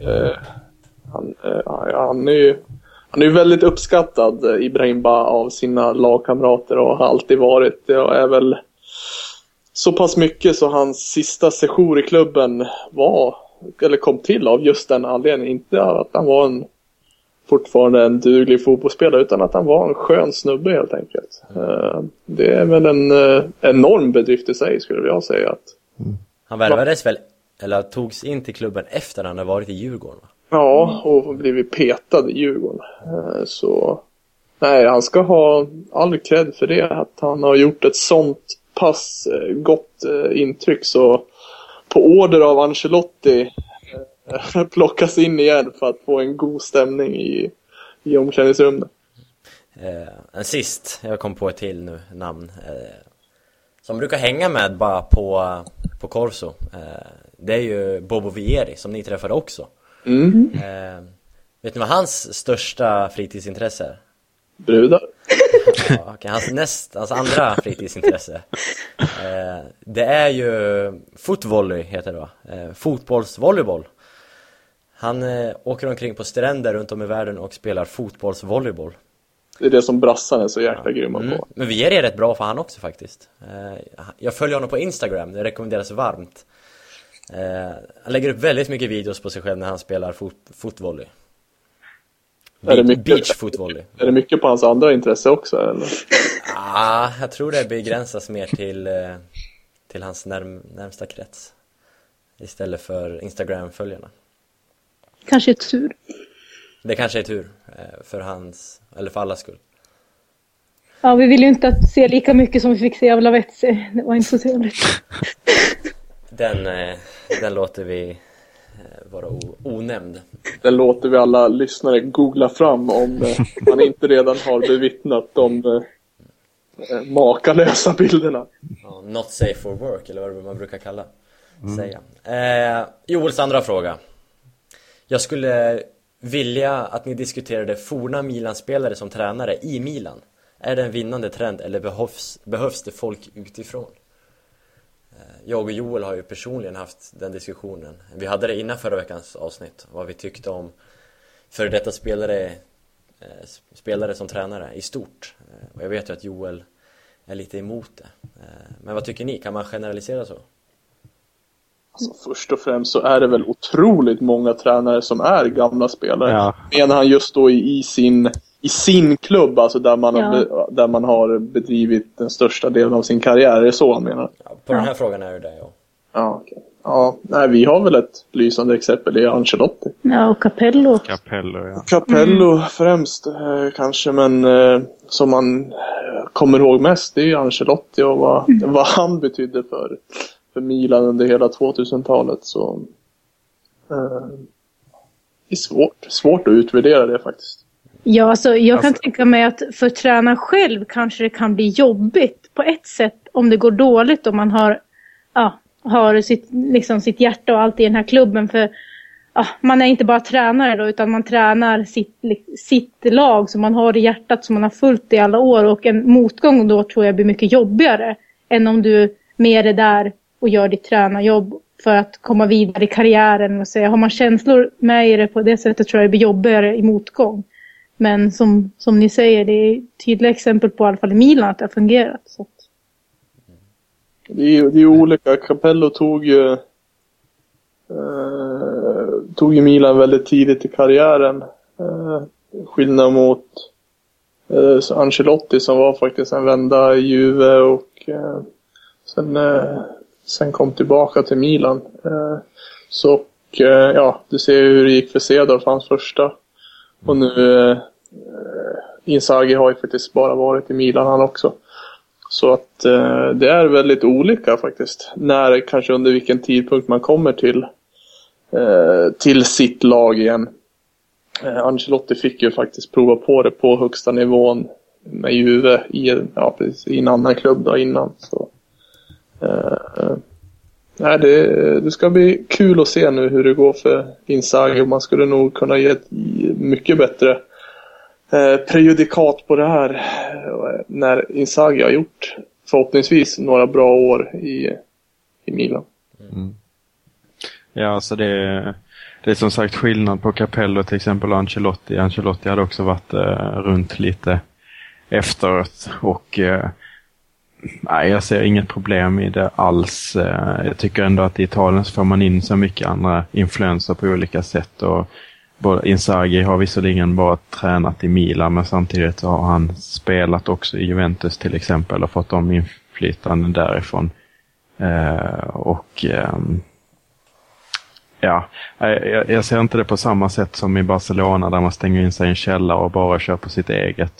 eh, han, eh, han är ju han är ju väldigt uppskattad, Ibrahimba, Ibrahim av sina lagkamrater och har alltid varit. Det är väl så pass mycket så hans sista session i klubben var, eller kom till av just den anledningen. Inte att han var en fortfarande en duglig fotbollsspelare utan att han var en skön snubbe helt enkelt. Eh, Det är väl en eh, enorm bedrift i sig skulle jag säga. Att, Han värvades väl, eller togs in till klubben efter han hade varit i Djurgården va? ja, och blivit petad i Djurgården. Eh, Så nej, han ska ha all cred för det. Att han har gjort ett sånt pass gott intryck så på order av Ancelotti plockas in igen för att få en god stämning i, i omklädningsrummet. Eh, en sist, jag kom på ett till nu, namn. Eh, som brukar hänga med bara på, på Corso. Eh, det är ju Bobo Vieri som ni träffade också. Mm. Eh, vet ni vad hans största fritidsintresse är? Brudar. Ja, okej, hans näst, hans andra fritidsintresse eh, Det är ju fotvolley heter det va? Eh, fotbollsvolleyboll Han eh, åker omkring på stränder runt om i världen och spelar fotbollsvolleyboll. Det är det som brassarna är så jäkla grymma mm. på. Men Vieri är rätt bra för han också faktiskt. Eh, Jag följer honom på Instagram, det rekommenderas varmt. Eh, Han lägger upp väldigt mycket videos på sig själv när han spelar fot fotvolley. Är det Be- mycket- Beach fotvolley. Är det mycket på hans andra intresse också eller? Ah, jag tror det begränsas mer till, eh, till hans närm närmsta krets. Istället för Instagram-följarna Kanske ett tur. Det kanske är tur eh, för hans, eller för allas skull Ja, vi vill ju inte att se lika mycket som vi fick se av Lavetzi. Det var inte så trevligt. Den, eh, den låter vi eh, vara onämnd Den låter vi alla lyssnare googla fram om eh, man inte redan har bevittnat de eh, eh, makalösa bilderna. ja, Not safe for work, eller vad man brukar kalla säga eh, Joels andra fråga jag skulle vilja att ni diskuterade forna Milan-spelare som tränare i Milan Är det en vinnande trend eller behövs, behövs det folk utifrån? Eh, jag och Joel har ju personligen haft den diskussionen Vi hade det innan förra veckans avsnitt Vad vi tyckte om före detta spelare eh, Spelare som tränare i stort eh, Och jag vet ju att Joel är lite emot det Men vad tycker ni? Kan man generalisera så? Alltså, först och främst så är det väl otroligt många tränare som är gamla spelare. Ja. Menar han just då i, i, sin, i sin klubb, alltså där man, har, Ja. be, där man har bedrivit den största delen av sin karriär? Är det så han menar? Ja, på den här frågan är det det, ja Ja, okej. Ja, nej, vi har väl ett lysande exempel, det är Ancelotti. Ja, och Capello. Capello, ja. Capello främst eh, kanske, men eh, som man eh, kommer ihåg mest det är ju Ancelotti och vad, vad han betydde för, för Milan under hela 2000-talet. Så eh, det är svårt, svårt att utvärdera det faktiskt. Ja, alltså, jag kan Alltså- tänka mig att för tränaren själv kanske det kan bli jobbigt på ett sätt om det går dåligt om man har, ja, har sitt, liksom, sitt hjärta och allt i den här klubben. För ja, man är inte bara tränare då, utan man tränar sitt, sitt lag som man har i hjärtat som man har följt i alla år. Och en motgång då tror jag blir mycket jobbigare än om du mer är där och gör ditt tränarjobb för att komma vidare i karriären. Och säga, har man känslor med i det på det sättet tror jag det blir jobbigare i motgång. Men som, som ni säger, det är tydliga exempel på i alla fall i Milan att det har fungerat. Så Det är ju det är olika. Capello tog ju eh, tog ju Milan väldigt tidigt i karriären. Eh, skillnad mot eh, Ancelotti som var faktiskt en vända i Juve och eh, sen, eh, sen kom tillbaka till Milan. Eh, så och, eh, ja, du ser ju hur det gick för Cedorf, hans första. Och nu eh, Inzaghi har ju faktiskt bara varit i Milan han också. Så att eh, det är väldigt olika faktiskt. När, kanske under vilken tidpunkt man kommer till, eh, till sitt lag igen. Eh, Ancelotti fick ju faktiskt prova på det på högsta nivån med Juve i, ja, precis, i en annan klubb då innan. Så, Eh, eh, nej, det, det ska bli kul att se nu hur det går för Inzaghi och man skulle nog kunna ge ett mycket bättre eh, prejudikat på det här eh, när Inzaghi har gjort förhoppningsvis några bra år i, i Milan. Mm. Ja, alltså det, det är som sagt skillnad på Capello till exempel och Ancelotti. Ancelotti hade också varit eh, runt lite efteråt och eh, nej, jag ser inget problem i det alls. Eh, jag tycker ändå att i Italien så får man in så mycket andra influenser på olika sätt. Och både Inzaghi har visserligen bara tränat i Milan men samtidigt så har han spelat också i Juventus till exempel och fått de inflytanden därifrån. Eh, och ehm, Ja, eh, jag, ser inte det på samma sätt som i Barcelona där man stänger in sig i en källare och bara kör på sitt eget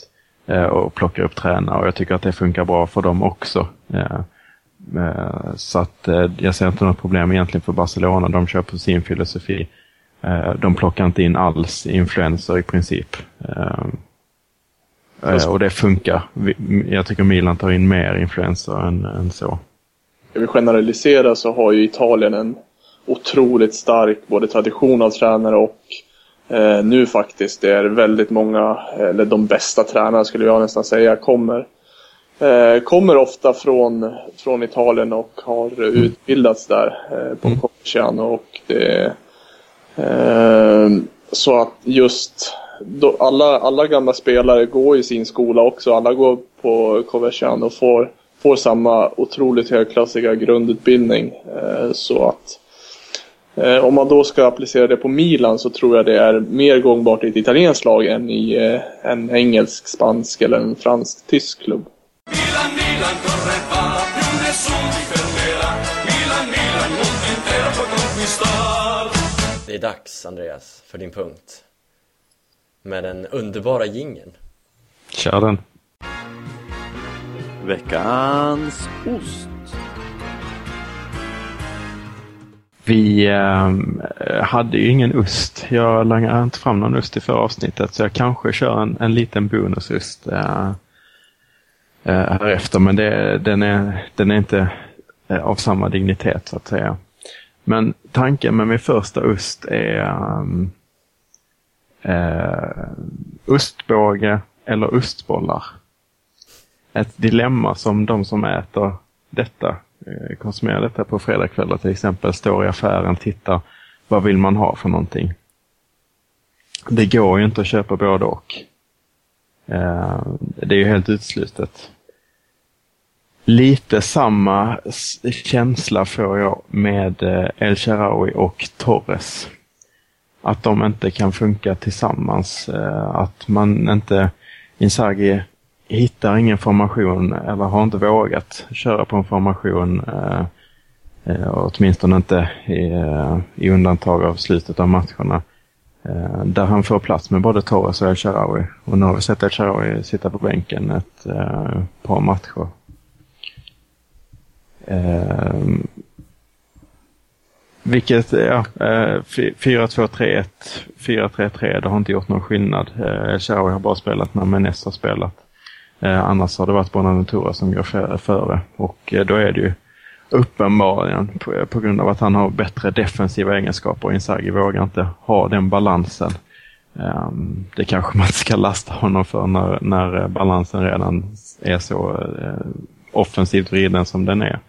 Eh, och plockar upp tränare. Och jag tycker att det funkar bra för dem också. Eh, eh, så att eh, jag ser inte något problem egentligen för Barcelona. De kör på sin filosofi. Eh, de plockar inte in alls influenser i princip. Eh, eh, och det funkar. Jag tycker Milan tar in mer influenser än, än så. Ska vi generalisera så har ju Italien en otroligt stark både tradition av tränare och eh, nu faktiskt det är väldigt många, eller de bästa tränarna skulle jag nästan säga, kommer eh, kommer ofta från, från Italien och har utbildats där eh, på Coverciano och det eh, så att just alla, alla gamla spelare går i sin skola också. Alla går på Coverciano och får, får samma otroligt högklassiga grundutbildning. Eh, så att eh, om man då ska applicera det på Milan så tror jag det är mer gångbart i ett italienskt lag än i eh, en engelsk, spansk eller en fransk-tysk klubb. Milan, Milan. Det är dags, Andreas, för din punkt. Med den underbara jingeln. Kör den. Veckans ost. Vi eh, hade ju ingen ost. Jag langade inte fram någon ost i förra avsnittet så jag kanske kör en, en liten bonusost eh, eh, här efter. Men det, den, är, den är inte eh, av samma dignitet så att säga. Men tanken med min första ost är um, eh, ostbåge eller ostbollar. Ett dilemma som de som äter detta, konsumera konsumerar detta på fredagskvällar till exempel, står i affären, tittar, vad vill man ha för någonting? Det går ju inte att köpa både och. Eh, det är ju helt utslutet. Lite samma känsla får jag med eh, El-Sharawi och Torres. Att de inte kan funka tillsammans. Att man inte, Inzaghi hittar ingen formation eller har inte vågat köra på en formation. eh, eh Åtminstone inte i, eh, i undantag av slutet av matcherna. Eh, Där han får plats med både Torres och El-Sharawi. Och nu har vi sett El-Sharawi sitta på bänken ett eh, par matcher. Eh, vilket, ja, 4-2-3-1, 4-3-3, det har inte gjort någon skillnad. El-Sharawi har bara spelat när Menes har spelat. Eh, annars har det varit Bonaventura som går före. Och eh, då är det ju uppenbarligen på, eh, på grund av att han har bättre defensiva egenskaper och Inzaghi vågar inte ha den balansen. Ehm, det kanske man inte ska lasta honom för när, när eh, balansen redan är så eh, offensivt vriden som den är.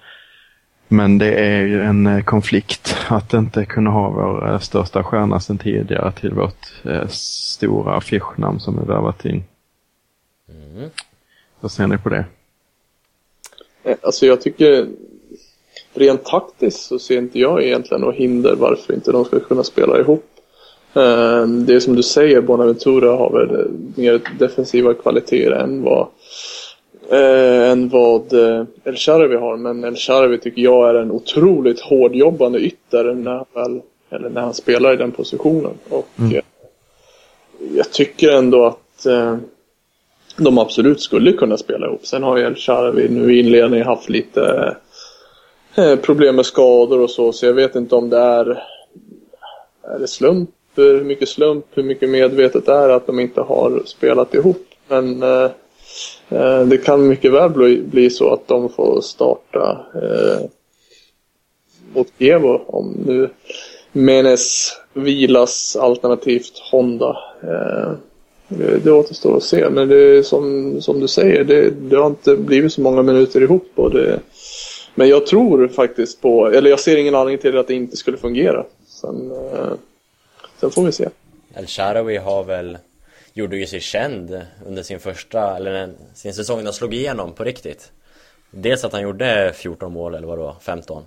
Men det är ju en eh, konflikt att inte kunna ha vår eh, största stjärna sedan tidigare till vårt eh, stora affischnamn som vi värvat in. Mm. Vad ser ni på det? Eh, Alltså jag tycker rent taktiskt så ser inte jag egentligen något hinder varför inte de ska kunna spela ihop. Eh, Det är som du säger, Bonaventura har väl mer defensiva kvaliteter än vad eh, än vad El Sharawi har. Men El Sharawi tycker jag är en otroligt hårdjobbande ytter när han, väl, eller när han spelar i den positionen. Och eh, jag tycker ändå att de absolut skulle kunna spela ihop. Sen har ju El Sharawi nu i inledningen haft lite eh, problem med skador och så, så jag vet inte om det är, är det slump, hur mycket slump, hur mycket medvetet det är att de inte har spelat ihop. Men eh, eh, det kan mycket väl bli, bli så att de får starta eh, mot Evo om nu Menes vilas alternativt Honda. Eh, Eh, det, återstår att se, men det är som, som du säger, det, det har inte blivit så många minuter ihop. Och det, men jag tror faktiskt på, eller jag ser ingen anledning till att det inte skulle fungera. Sen, eh, sen får vi se. El Sharawi har väl gjorde ju sig känd under sin första, eller sin säsong när han slog igenom på riktigt. Dels att han gjorde 14 mål eller vad det var, 15.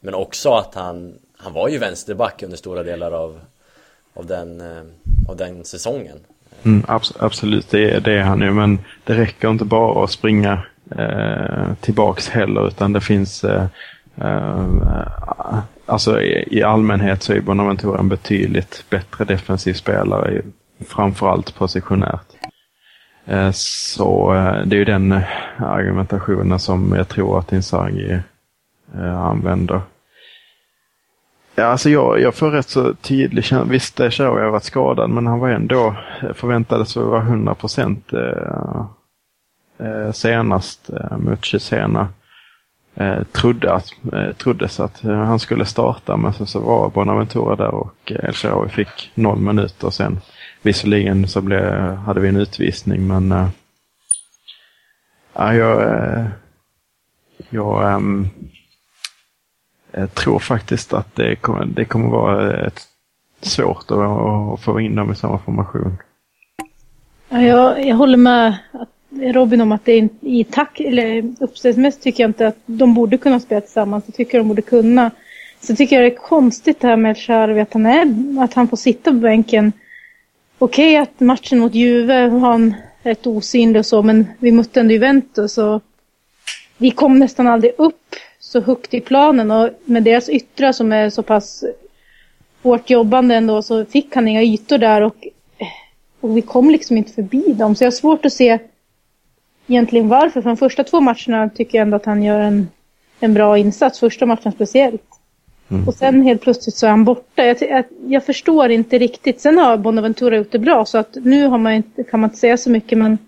Men också att han, han var ju vänsterback under stora delar av, av, den, eh, av den säsongen. Mm, abs- absolut, det är, det är han ju. Men det räcker inte bara att springa eh, tillbaks heller, utan det finns... Eh, eh, alltså i, i allmänhet så är Bonaventura en betydligt bättre defensiv spelare, framförallt positionärt. Eh, så eh, det är ju den eh, argumentationen som jag tror att Inzaghi eh, använder. Ja, alltså jag, jag får rätt så tydlig känsla. Visst, det Cherry har varit skadad, men han var ändå eh, förväntades vara 100 procent eh, eh, senast eh, mot Chisena. Eh, trodde att, eh, troddes att eh, han skulle starta, men så, så var Bonaventura där och El Shaarawy fick noll minuter sen. Visserligen så blev, hade vi en utvisning, men ja, jag, jag ehm, jag tror faktiskt att det kommer, det kommer vara eh, ett, svårt att, att få in dem i samma formation. Ja, jag, jag håller med Robin om att det är i tack, eller uppställningsmässigt tycker jag inte att de borde kunna spela tillsammans. Jag tycker de borde kunna. Så tycker jag det är konstigt det här med Charvi att han, är, att han får sitta på bänken. Okej att matchen mot Juve var han rätt osynlig och så, men vi mötte ändå Juventus och vi kom nästan aldrig upp så högt i planen och med deras yttrar som är så pass hårt jobbande ändå så fick han inga ytor där och och vi kom liksom inte förbi dem. Så jag har svårt att se egentligen varför. För de första två matcherna tycker jag ändå att han gör en, en bra insats. Första matchen speciellt. Och sen helt plötsligt så är han borta. Jag, jag, jag förstår inte riktigt. Sen har Bonaventura gjort det bra. Så att nu har man inte, kan man inte säga så mycket. Men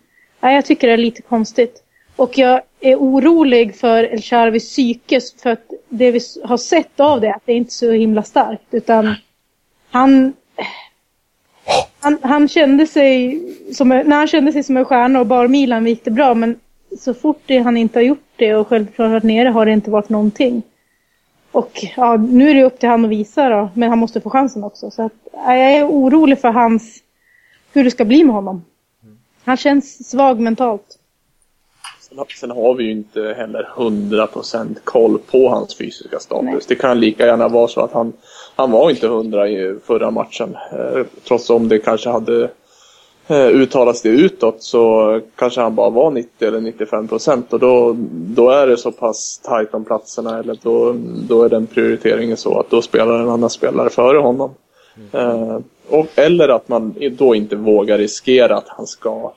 nej, jag tycker det är lite konstigt. Och jag är orolig för El Charvis psyke. För att det vi har sett av det, att det är inte så himla starkt. Utan han, han, han kände sig som, en- när han kände sig som en stjärna och bar Milan gick det bra. Men så fort det, han inte har gjort det och självklart varit nere har det inte varit någonting. Och ja, nu är det upp till han att visa då. Men han måste få chansen också. Så att, jag är orolig för hans, hur det ska bli med honom. Han känns svag mentalt. Sen, sen har vi ju inte heller 100% koll på hans fysiska status. Nej. Det kan lika gärna vara så att han, han var inte 100 i förra matchen. Eh, trots om det kanske hade eh, uttalats det utåt så kanske han bara var 90 eller 95% och då, då är det så pass tajt om platserna eller då, då är den prioriteringen så att då spelar en annan spelare före honom. Eh, och, eller att man då inte vågar riskera att han ska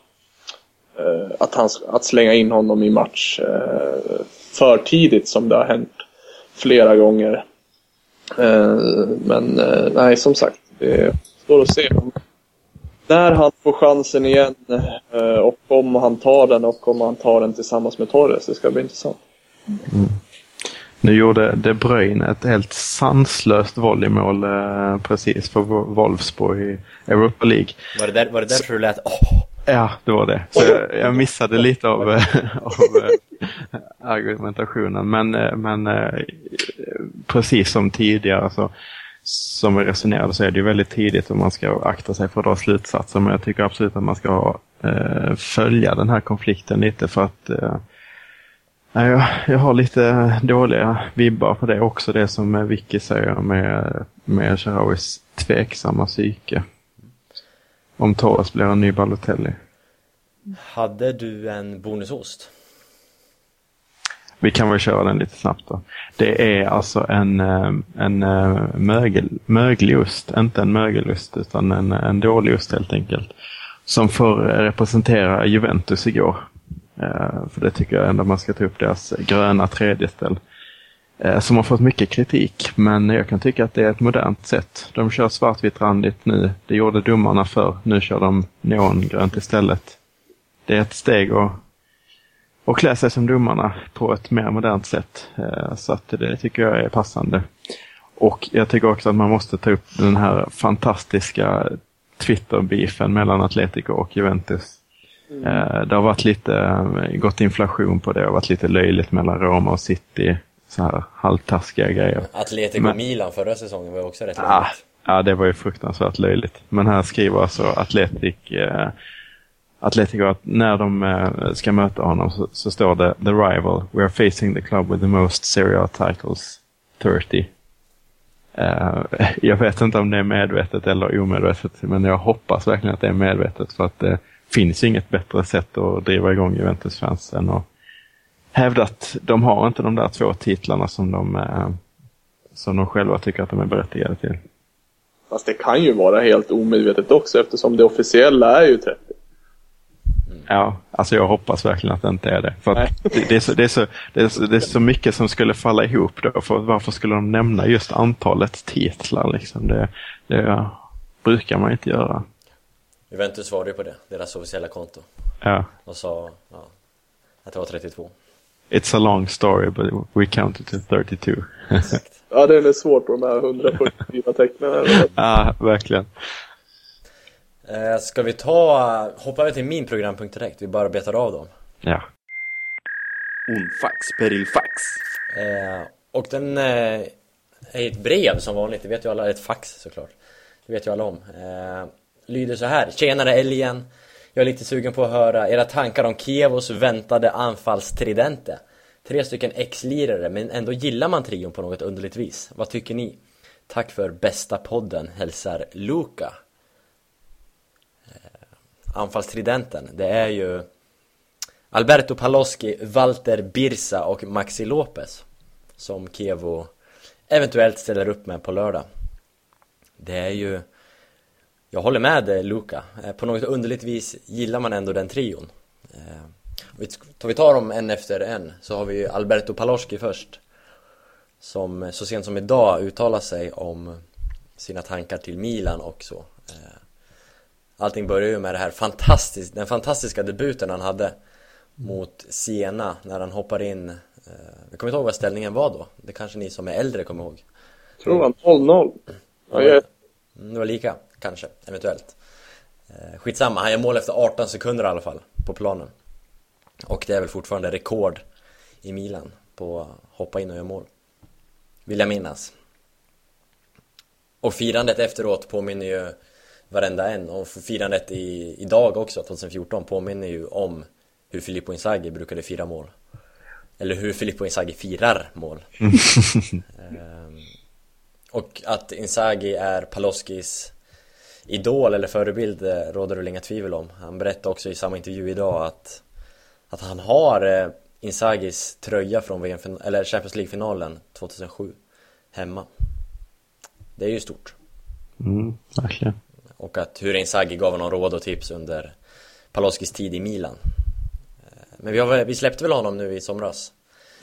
att, han, att slänga in honom i match eh, för tidigt som det har hänt flera gånger. Eh, men eh, nej, som sagt, det står att se. När han får chansen igen eh, och om han tar den och om han tar den tillsammans med Torres. Det ska bli intressant. Nu gjorde De Bruyne ett helt sanslöst volleymål eh, precis för Wo- Wolfsburg i Europa League. Var det, där, var det därför du lät åh? Ja, det var det. Så jag, jag missade lite av, eh, av eh, argumentationen. Men, eh, men precis som tidigare så som vi resonerade så är det ju väldigt tidigt och man ska akta sig för att dra slutsatser. Men jag tycker absolut att man ska eh, följa den här konflikten lite för att eh, jag, jag har lite dåliga vibbar på det också. Det som Vicky säger med, med Sharawis tveksamma psyke. Om Torres blir en ny Balotelli. Hade du en bonusost? Vi kan väl köra den lite snabbt då. Det är alltså en, eh, en eh, mögel, möglig ost, inte en mögelost utan en, en dålig ost helt enkelt. Som får representera Juventus igår. Eh, för det tycker jag ändå man ska ta upp deras gröna tredjeställ. Som har fått mycket kritik, men jag kan tycka att det är ett modernt sätt. De kör svartvitt randigt nu. Det gjorde domarna för. Nu kör de neongrönt istället. Det är ett steg och och klä sig som domarna på ett mer modernt sätt. Eh, så att det tycker jag är passande. Och jag tycker också att man måste ta upp den här fantastiska Twitter-beefen mellan Atletico och Juventus. Mm. Eh, det har varit lite, eh, gått inflation på det, det har varit lite löjligt mellan Roma och City. Så här halvtaskiga grejer. Atletico Men, Milan förra säsongen var också rätt löjligt. Ah, ja, det var ju fruktansvärt löjligt. Men här skriver alltså Atletic Atletico att när de eh, ska möta honom så, så, står det The rival, we are facing the club with the most Serie A titles, 30. Uh, jag vet inte om det är medvetet eller omedvetet, men jag hoppas verkligen att det är medvetet för att det finns inget bättre sätt att driva igång Juventus-fans än att hävda att de har inte de där två titlarna som de, uh, som de själva tycker att de är berättigade till. Fast det kan ju vara helt omedvetet också eftersom det officiella är ju 30. Ja, alltså jag hoppas verkligen att det inte är det. För det, det, är så, det, är så, det, är så, det är så mycket som skulle falla ihop då. För varför skulle de nämna just antalet titlar liksom? Det, det brukar man inte göra. Juventus svarade ju på det, deras officiella konto. Ja. Och sa ja, att det var 32. It's a long story but we counted to 32. Exakt. ja, det är svårt på de här 144 tecknen. ja, verkligen. Eh, ska vi ta, hoppa över till min programpunkt direkt? Vi bara betar av dem. Ja. Unfax perifax. Eh, och den eh, är ett brev som vanligt, det vet ju alla, ett fax såklart. Det vet ju alla om. Eh, lyder så här. Tjenare älgen! Jag är lite sugen på att höra era tankar om Kievos väntade anfallstridente. Tre stycken ex-lirare, men ändå gillar man trion på något underligt vis. Vad tycker ni? Tack för bästa podden, hälsar Luka eh, anfallstridenten, det är ju Alberto Paloski, Walter Birsa och Maxi Lopez som Kevo eventuellt ställer upp med på lördag. Det är ju jag håller med Luca. Eh, på något underligt vis gillar man ändå den trion. Eh, Tar vi tar dem en efter en så har vi ju Alberto Paloschi först. Som så sent som idag uttalar sig om sina tankar till Milan och så. Eh, Allting börjar ju med det här fantastiskt, den fantastiska debuten han hade mot Siena när han hoppar in eh, Jag kommer inte ihåg vad ställningen var då Det kanske ni som är äldre kommer ihåg Jag tror det var 0-0 ja, jag... Mm, det var lika, kanske, eventuellt. Eh, Skitsamma, han gör mål efter 18 sekunder i alla fall på planen. Och det är väl fortfarande rekord i Milan på att hoppa in och göra mål. Vill jag minnas. Och firandet efteråt påminner ju varenda en. Och firandet i, idag också, 2014, påminner ju om hur Filippo Inzaghi brukade fira mål. Eller hur Filippo Inzaghi firar mål. ehm, och att Inzaghi är Paloskis idol eller förebild råder det inga tvivel om. Han berättade också i samma intervju idag att, att han har eh, Inzagis tröja från VM, eller Champions League-finalen 2007 hemma. Det är ju stort. Mm, verkligen. Och att hur Inzaghi gav honom råd och tips under Paloskis tid i Milan eh, Men vi, har, vi släppte väl honom nu i somras?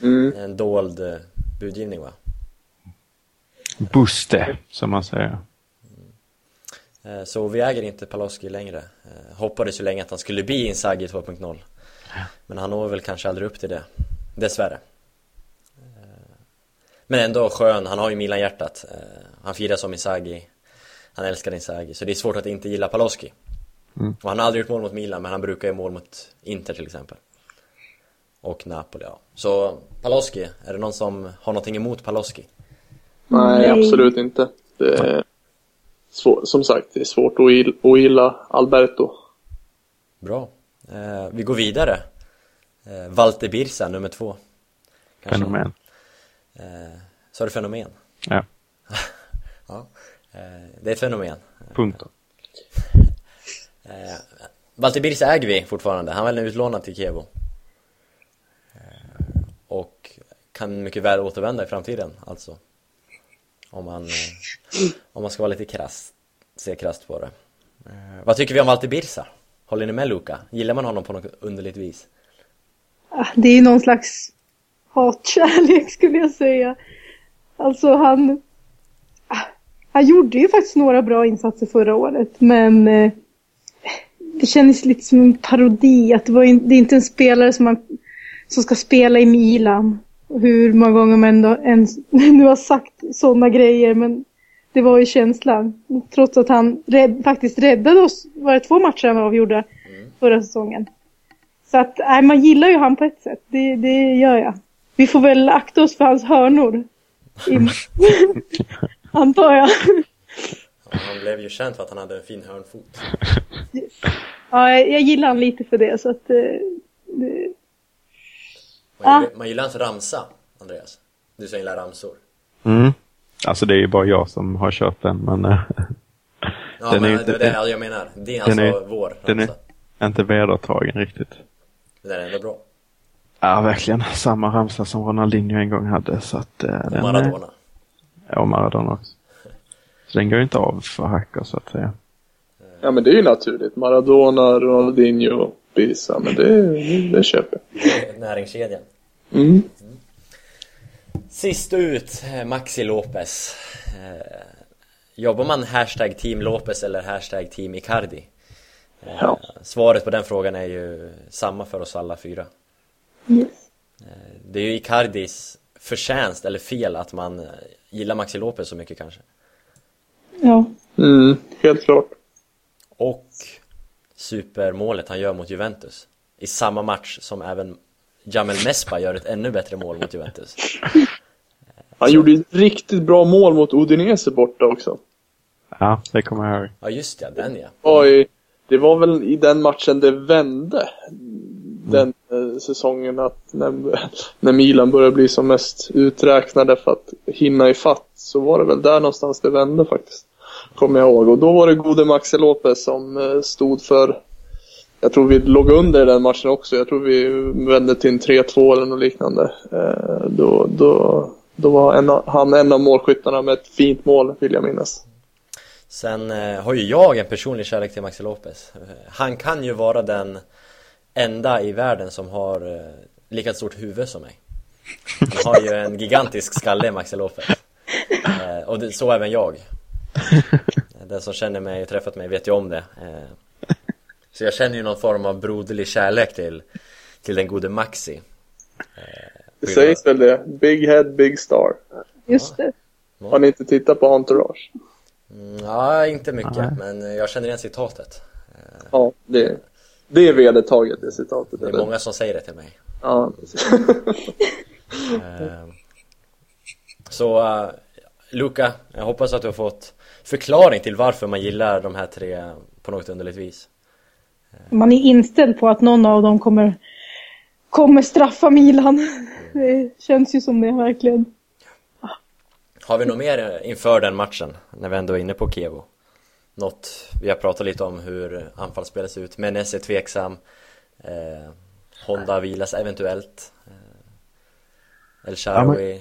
Mm. En dold eh, budgivning va? Buste, som man säger. Så vi äger inte Paloski längre Hoppades ju länge att han skulle bli Inzaghi 2.0 Men han når väl kanske aldrig upp till det Dessvärre Men ändå skön, han har ju Milan-hjärtat Han firar som Inzaghi han älskar Inzaghi, så det är svårt att inte gilla Paloski. Mm. Och han har aldrig gjort mål mot Milan, men han brukar göra mål mot Inter till exempel. och Napoli, ja. Så Paloschi, är det någon som har någonting emot Paloschi? Nej, Nej. absolut inte. Det svår, som sagt, det är svårt att gill- att gilla Alberto. Bra. Eh, vi går vidare. Eh, Walter Birsa, nummer två. Kanske. Fenomen. Eh, så är det fenomen? Ja, Ja. Eh, det är ett fenomen. punkt. Eh, Walter Birsa äger vi fortfarande, han är väl utlånad till Kevo. Eh, och kan mycket väl återvända i framtiden, alltså. Om man, eh, om man ska vara lite krass, se krasst på det. Eh, vad tycker vi om Walter Birsa? Håller ni med Luka? Gillar man honom på något underligt vis? Ah, det är ju någon slags hatkärlek skulle jag säga. Alltså han... Ah, han gjorde ju faktiskt några bra insatser förra året men eh, det kändes lite som en parodi. Att det, var in, det är inte en spelare som, man, som ska spela i Milan. Hur många gånger man ens, nu har sagt sådana grejer men det var ju känslan. Trots att han rädd, faktiskt räddade oss, var det två matcher han avgjorde förra säsongen. Så att, nej, man gillar ju han på ett sätt. Det, det gör jag. Vi får väl akta oss för hans hörnor. I, antar jag. Ja, han blev ju känd för att han hade en fin hörnfot. Ja, jag, gillar han lite för det. Så att, eh, Man gillar, man gillar hans ramsa, Andreas. Du som gillar ramsor. Mm. Alltså det är ju bara jag som har kört den, men eh, Ja, Den är men ju det är det jag menar. Det är alltså är- vår den är ramsa. inte vedertagen riktigt. Den är ändå bra. Ja, verkligen. Samma ramsa som Ronaldinho en gång hade. Så att, eh, Och den, Maradona. Ja, och Maradona också. Så den går ju inte av för hackor så att säga. Ja, men det är ju naturligt. Maradona, Ronaldinho, Birsa, men det, det köper jag. Näringskedjan. Mm. Sist ut, eh, Maxi Lopez. Eh, jobbar man hashtag team Lopez eller hashtag team Icardi? Eh, Ja. Svaret på den frågan är ju samma för oss alla fyra. yes. Det är ju Icardis förtjänst eller fel att man eh, gillar Maxi Lopez så mycket kanske. Ja. Mm, helt klart. Och supermålet han gör mot Juventus. I samma match som även Jamel Mespa gör ett ännu bättre mål mot Juventus. Han gjorde ett riktigt bra mål mot Udinese borta också. Ja, det kommer jag ihåg. Ja just det, den ja. Oj, det var väl i den matchen det vände. Den eh, säsongen att när, när Milan började bli som mest uträknade för att hinna i fatt så var det väl där någonstans det vände faktiskt. Kommer jag ihåg. Och då var det gode Maxi Lopez som eh, stod för jag tror vi låg under i den matchen också. Jag tror vi vände till en 3-2 eller något liknande. Eh, då, då, då var en av, han en av målskyttarna med ett fint mål, vill jag minnas. Sen eh, har ju jag en personlig kärlek till Maxi Lopez. Han kan ju vara den enda i världen som har lika stort huvud som mig. Han har ju en gigantisk skalle, Maxi Lopez. Och det, så även jag. Den som känner mig och träffat mig vet ju om det. Eh, så jag känner ju någon form av broderlig kärlek till, till den gode Maxi. Det sägs väl det. Big head, big star. Just det. Har ni inte tittat på Entourage? Mm, ja, inte mycket, Nej. men eh, jag känner igen citatet. Ja, det, det är vedertaget det citatet. Det är eller? många som säger det till mig. Ja, precis. Eh, Så Luca, jag hoppas att du har fått förklaring till varför man gillar de här tre på något underligt vis. Man är inställd på att någon av dem kommer, kommer straffa Milan. Det känns ju som det verkligen. Har vi något mer inför den matchen, när vi ändå är inne på Kevo? Något, vi har pratat lite om hur anfallsspelet ser ut, Menes är tveksam eh, Honda vilas eventuellt eh, El Shaarawy, ja,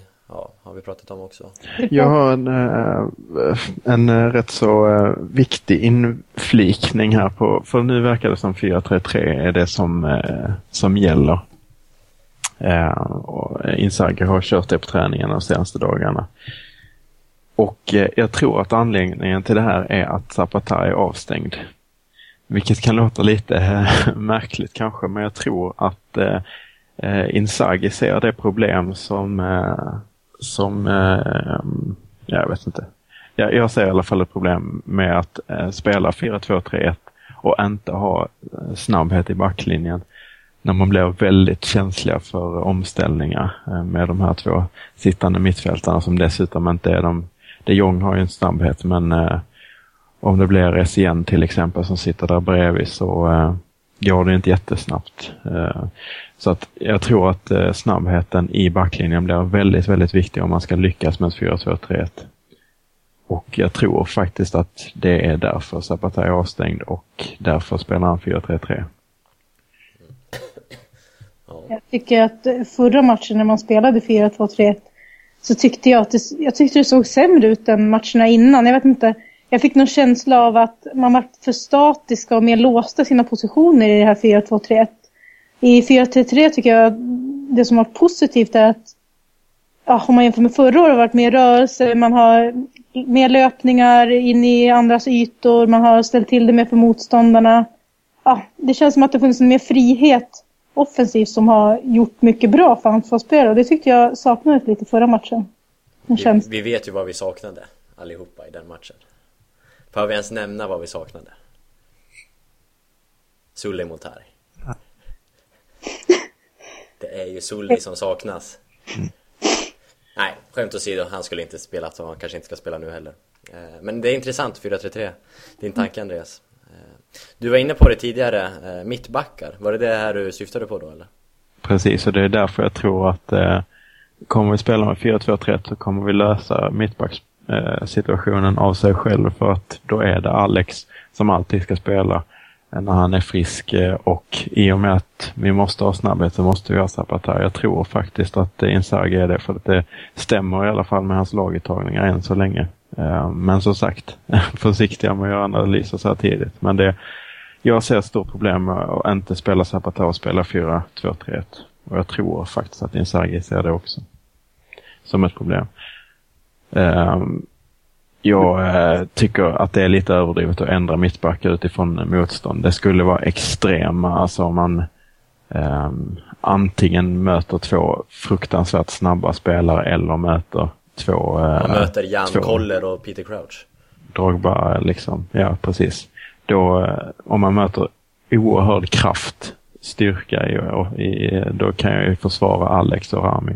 har vi pratat om också Jag har en, eh, en eh, rätt så eh, viktig inflikning här på, för nu verkar det som 433 är det som, som gäller. Insager Inzaghi har kört det på träningen de senaste dagarna. Och jag tror att anledningen till det här är att Zapata är avstängd. Vilket kan låta lite märkligt kanske, men jag tror att eh, Inzaghi ser det problem som, eh, som eh, jag vet inte. Jag, jag ser i alla fall ett problem med att eh, spela 4-2-3-1 och inte ha eh, snabbhet i backlinjen. när man blir väldigt känsliga för omställningar eh, med de här två sittande mittfältarna som dessutom inte är de... De Jong har ju en snabbhet men eh, om det blir SCN till exempel som sitter där bredvid så eh, går det inte jättesnabbt. Eh, så att jag tror att eh, snabbheten i backlinjen blir väldigt, väldigt viktig om man ska lyckas med ett 4-2-3-1. Och jag tror faktiskt att det är därför Zapata är avstängd och därför spelar han 4-3-3. Jag tycker att eh, förra matchen när man spelade 4-2-3-1 så tyckte jag att det, jag tyckte det såg sämre ut än matcherna innan. Jag vet inte. Jag fick någon känsla av att man var för statiska och mer låsta sina positioner i det här 4-2-3-1. I 4-3-3 tycker jag det som var positivt är att ja, om man jämför med förra året har varit mer rörelse, man har mer löpningar in i andras ytor, man har ställt till det mer för motståndarna. Ja, det känns som att det funnits en mer frihet offensivt som har gjort mycket bra för anfallsspelare och det tyckte jag saknades lite förra matchen. Vi, vi vet ju vad vi saknade allihopa i den matchen. Får vi ens nämna vad vi saknade? Sully Montari. Det är ju Sully som saknas. Nej, skämt åsido, han skulle inte spela och han kanske inte ska spela nu heller. Eh, Men det är intressant, 4-3-3. Din tanke Andreas. Eh, Du var inne på det tidigare, eh, mittbackar. Var det det här du syftade på då eller? Precis, och det är därför jag tror att eh, kommer vi spela med 4-2-3 så kommer vi lösa eh, Eh, situationen av sig själv för att då är det Alex som alltid ska spela eh, när han är frisk eh, och i och med att vi måste ha snabbhet så måste vi ha Zapata. Jag tror faktiskt att eh, Inzaghi är det för att det stämmer i alla fall med hans laguttagningar än så länge. Men som sagt, försiktiga med att göra analyser så här tidigt. Men det, jag ser ett stort problem med att inte spela Zapata och spela 4-2-3-1. Och jag tror faktiskt att Inzaghi ser det också. Som ett problem. Ehm, Jag eh, tycker att det är lite överdrivet att ändra mittbackar utifrån motstånd. Det skulle vara extrema, alltså om man ehm, antingen möter två fruktansvärt snabba spelare eller möter två... eh, Man möter Jan två- Koller och Peter Crouch. Drogba liksom. Ja, precis. Då, eh, om man möter oerhörd kraft, styrka, i, i, då kan jag ju försvara Alex och Rami.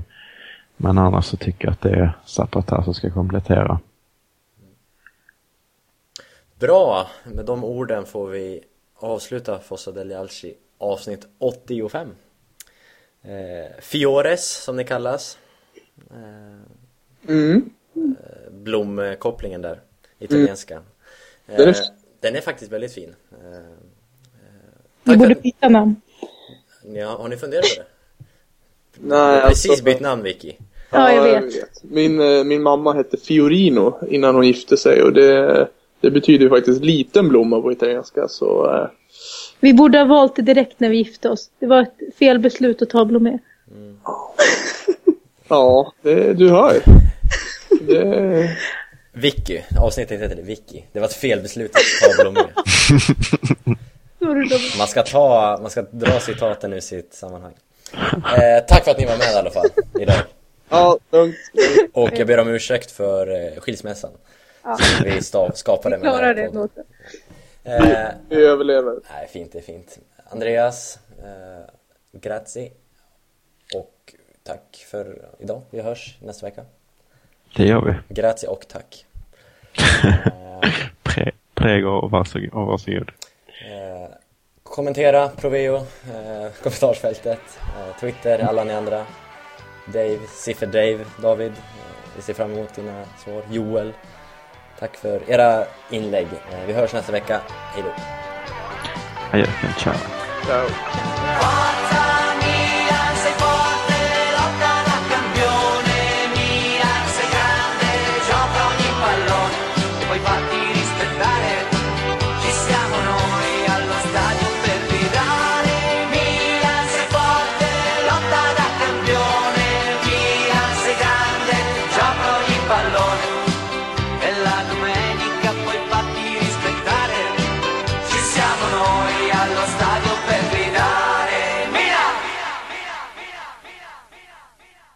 Men annars så tycker jag att det är Zapata som ska komplettera. Bra, med de orden får vi avsluta Fossa del Alci avsnitt 85. Eh, Fiores som det kallas. Eh, Mm. blomkopplingen där, italienska. Eh, Den är- faktiskt väldigt fin. Eh, eh, Vi tack borde byta namn. Ja, har ni funderat på det? Du Nej, har precis alltså- bytt namn Vicky. Ja, jag vet. Min, eh, min mamma hette Fiorino innan hon gifte sig och det, det betyder ju faktiskt liten blomma på italienska så eh, Vi borde ha valt det direkt när vi gifte oss. Det var ett fel beslut att ta Blomé. ja, det, du hör. Det, Vicky, avsnittet heter det Vicky. Det var ett fel beslut att ta Blomé. Man ska ta, man ska dra citaten ur sitt sammanhang. Eh, tack för att ni var med i alla fall, idag. ja, lugnt. Och jag ber om ursäkt för eh, skilsmässan. Som vi stav, skapade med här det nog. Eh, Vi överlever. nej, fint, det är fint. Andreas, eh, grazie. Och tack för idag. Vi hörs nästa vecka. Det gör vi. Grazie och tack. Pre, prego och varsågod. Kommentera Proveo, eh, kommentarsfältet, eh, Twitter, alla ni andra. Dave, Siffer Dave, David. Eh, vi ser fram emot dina svar. Joel. Tack för era inlägg. Eh, vi hörs nästa vecka. Hej då. Adjö, ciao. Ciao.